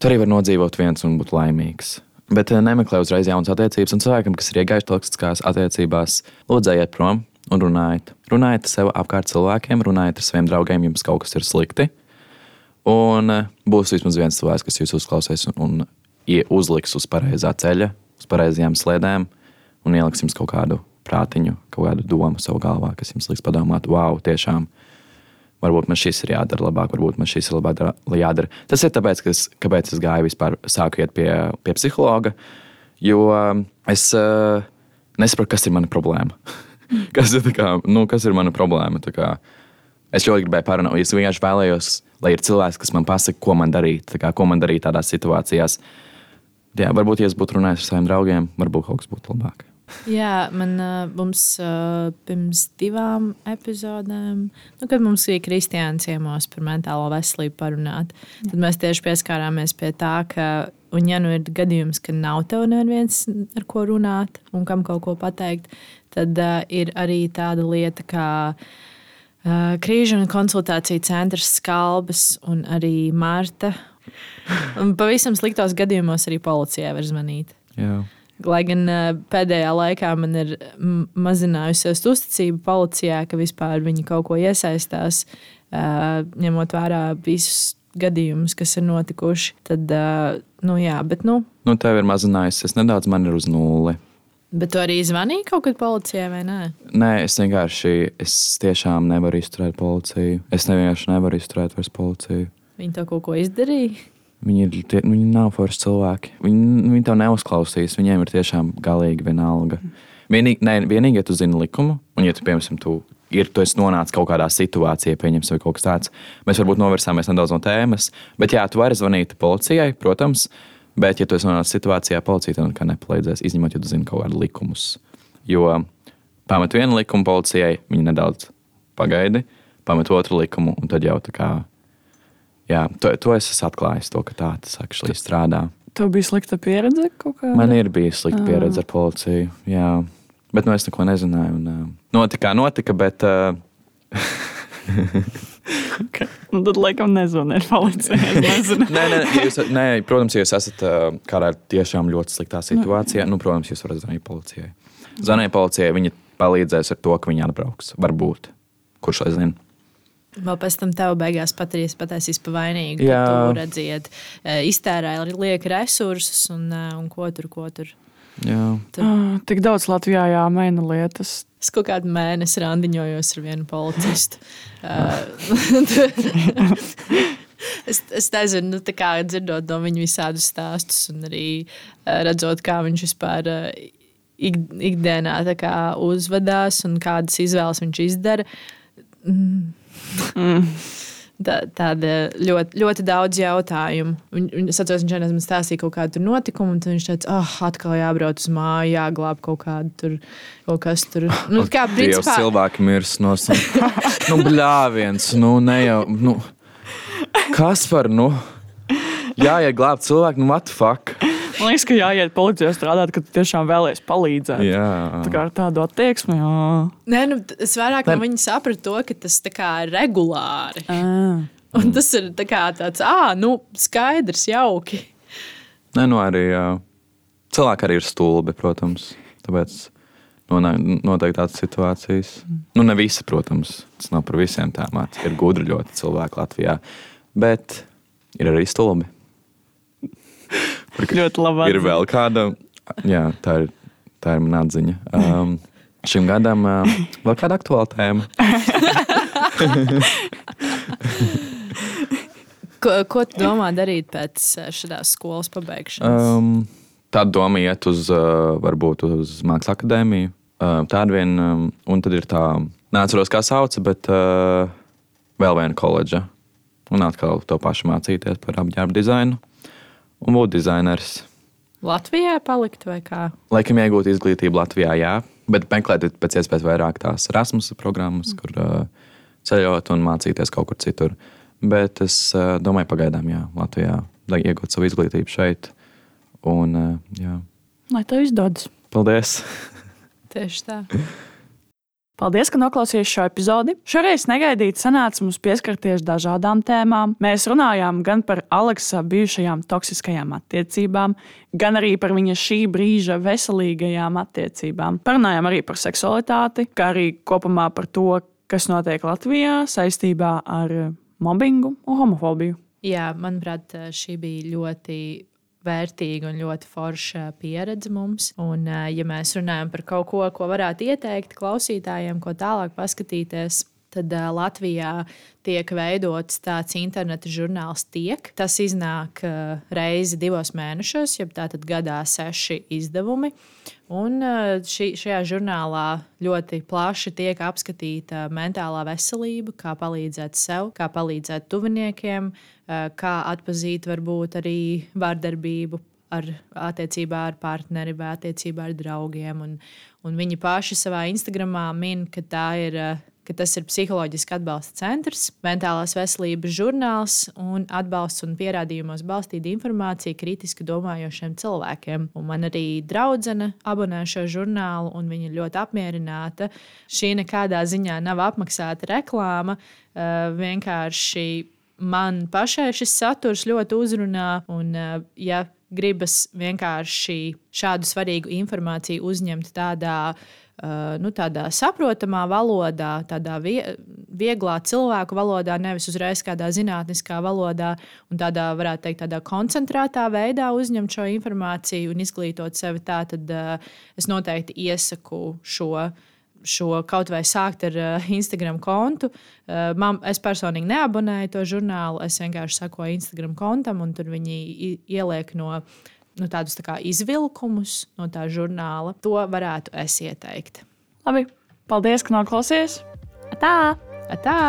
Tu arī vari nodzīvot viens un būt laimīgs. Bet uh, nemeklē uzreiz jaunas attiecības. Un cilvēkam, kas ir iegājuši toksiskās attiecībās, lūdzu, ejiet prom un runājiet. Runājiet ar sev apkārt cilvēkiem, runājiet ar saviem draugiem, jums kaut kas ir slikti. Un uh, būs vismaz viens cilvēks, kas jūs uzklausīs un, un uzliks uz pareizā ceļa, uz pareizajām slēdēm un ieliks jums kaut kādu prātiņu, kaut kādu domu savā galvā, kas jums liks padomāt, wow, tiešām. Varbūt man šis ir jādara labāk, varbūt man šis ir labāk dara- jādara. Tas ir tāpēc, es, kāpēc es gāju vispār, sāku iet pie, pie psihologa. Jo um, es uh, nesaprotu, kas ir mana problēma. kas, ir, kā, nu, kas ir mana problēma? Kā, es ļoti gribēju parunāt, es vienkārši vēlējos, lai ir cilvēks, kas man pasaka, ko man darīt, kā, ko man darīt tādās situācijās. Jā, varbūt, ja es būtu runājis ar saviem draugiem, varbūt kaut kas būtu labāk. Jā, man mums pirms divām epizodēm, nu, kad mums bija Kristiāns ciemos par mentālo veselību parunāt, tad mēs tieši pieskārāmies pie tā, ka, un ja nu ir gadījums, ka nav tev neviens ar ko runāt un kam kaut ko pateikt, tad uh, ir arī tāda lieta kā uh, krīžu un konsultāciju centrs Skalbas un arī Marta. Pavisam sliktos gadījumos arī policijai var zvanīt. Jā. Lai gan uh, pēdējā laikā man ir mazinājusies uzticība policijā, ka vispār viņi kaut ko iesaistās, uh, ņemot vērā visus gadījumus, kas ir notikuši. Tad, uh, nu, jā, bet, nu, Nu, tev ir mazinājusies nedaudz, man ir uz nulli. bet tu arī zvanīji kaut kad policijai vai nē? Nē, es vienkārši, es tiešām nevaru izturēt policiju. Es vienkārši nevaru izturēt vairs policiju. Viņi to kaut ko izdarīja. Viņi, ir, tie, viņi nav forši cilvēki. Viņi, viņi tev neuzklausīs. Viņiem ir tiešām galīgi vienalga. Vienīgi, ne, vienīgi ja tu zini likumu, un, ja tu, piemēram, tu, ir, tu esi nonācis kaut kādā situācijā, pieņemsim, vai kaut kas tāds, mēs varbūt novirzāmies nedaudz no tēmas. Bet, jā, tu vari zvanīt policijai, protams, bet, ja tu esi nonācis situācijā, policija tev nekā nepalīdzēs, izņemot, ja tu zini kaut kādus likumus. Jo pamet vienu likumu policijai, viņi nedaudz pagaidi, pamet otru likumu, un tad jau tā kā. Jā, to, to es esmu atklājis, to, ka tā tas actually strādā. Tev bija slikta pieredze kaut kādā? Man ir bijusi slikta pieredze ar policiju. Jā. Bet nu, es neko nezināju. Un, uh, notika, bet uh, Okay. Nu, tad, laikam, nezvanīt policijai. Nē, nē, jūs, nē, protams, ja jūs esat uh, kādā tiešām ļoti sliktā situācijā, nu, protams, jūs varat zvanīt policijai. Zvanīt policijai, viņi palīdzēs ar to, ka viņi atbrauks. Varbūt. Kurš lai zina? Vēl pēc tam tev beigās patīs, pataisīs pa vainīgu. Jā. Tu redziet, eh, iztērēja lieka resursus un, eh, un ko tur, ko tur. Jā. Ah, Tik daudz Latvijā jāmaina lietas. Es kaut kādu mēnesi randiņojos ar vienu policistu. Uh, es, es nezinu, nu, tā kā dzirdot no viņa visādus stāstus, un arī redzot, kā viņš vispār ik, ikdienā tā kā uzvedās un kādas izvēles viņš izdara. Mm. Tā, tāda ļoti, ļoti daudz jautājumu. Viņ, es atceros, viņš man stāstīja kaut kādu notikumu, un viņš teica, ah, oh, atkal jābrauc uz māju, jāglāb kaut kādu tur, kaut kas tur. Nu, kā principā, cilvēki mirs no savas. nu, bļāviens, nu, ne jau. Nu, kas par, nu, jāiet glābt cilvēku, nu, what the fuck? Man liekas, ka jāiet policijā strādāt, ka tu tiešām vēlēsies palīdzēt. Jā. Tā kā ar tādu attieksmi. Jā. Nē, nu, es vairāk no viņa sapratu to, ka tas tā kā ir regulāri. Ah. Un tas ir tā kā tāds, ah, nu, skaidrs, jauki. Nē, nu arī jā. cilvēki arī ir stulbi, protams. Tāpēc notiek tādas situācijas. Nu, ne visi, protams, tas nav par visiem tēmām. Ir gudri ļoti cilvēki Latvijā, bet ir arī stulbi. Ļoti labi. Ir vēl kāda, jā, tā ir, tā ir mana atziņa. Um, šim gadam uh, vēl kāda aktuāla tēma. Ko, ko tu domā darīt pēc šādas skolas pabeigšanas? Um, tāda doma iet uz, uh, varbūt uz Mākslas akadēmiju. Uh, tāda vien, um, un tad ir tā, neatceros, kā sauca, bet uh, vēl viena koledža. Un atkal to pašu mācīties par apģērba dizainu un būt dizainers. Latvijā palikt vai kā? Laikam iegūt izglītību Latvijā, jā, bet meklēt pēc iespējas vairāk tās Erasmus programmas, kur uh, ceļot un mācīties kaut kur citur. Bet es uh, domāju, pagaidām, jā, Latvijā, lai iegūtu savu izglītību šeit. Un, uh, jā, Lai tev izdodas. paldies! Tieši tā. Paldies, ka noklausījāties šo epizodi. Šoreiz negaidīti sanāca mums pieskarties dažādām tēmām. Mēs runājām gan par Aleksa bijušajām toksiskajām attiecībām, gan arī par viņa šī brīža veselīgajām attiecībām. Parunājām arī par seksualitāti, kā arī kopumā par to, kas notiek Latvijā saistībā ar mobbingu un homofobiju. Jā, manuprāt, šī bija ļoti vērtīga un ļoti forša pieredze mums. Un, eh, ja mēs runājam par kaut ko, ko varētu ieteikt klausītājiem, ko tālāk paskatīties, tad uh, Latvijā tiek veidots tāds interneta žurnāls tiek. Tas iznāk uh, reizi divos mēnešos, jeb tātad gadā seši izdevumi. Un uh, šī, šajā žurnālā ļoti plaši tiek apskatīta mentālā veselība, kā palīdzēt sev, kā palīdzēt tuviniekiem, uh, kā atpazīt varbūt arī vārdarbību ar attiecībā ar partneri vai attiecībā ar draugiem. Un, un viņi paši savā Instagramā min, ka tā ir ka tas ir psiholoģiski atbalsta centrs, mentālās veselības žurnāls un atbalsts un pierādījumos balstīta informācija kritiski domājošiem cilvēkiem. Un man arī draudzene abonē šo žurnālu, un viņa ir ļoti apmierināta. Šī nekādā ziņā nav apmaksāta reklāma, vienkārši man pašai šis saturs ļoti uzrunā. Un, ja gribas vienkārši šādu svarīgu informāciju uzņemt tādā Eh, nu, tādā saprotamā valodā, tādā vieglā cilvēku valodā, nevis uzreiz kādā zinātniskā valodā, un tādā, varētu teikt, tādā koncentrētā veidā uzņemt šo informāciju un izglītot sevi tā, tad uh, es noteikti iesaku šo. Šo kaut vai sākt ar uh, Instagram kontu. Uh, man, es personīgi neabonēju to žurnālu. Es vienkārši sakoju Instagram kontam, un tur viņi ieliek no uh, nu, tādus tā izvilkumus no tā žurnāla, to varētu es ieteikt. Labi, paldies, ka noklausījāties! Tā! Tā!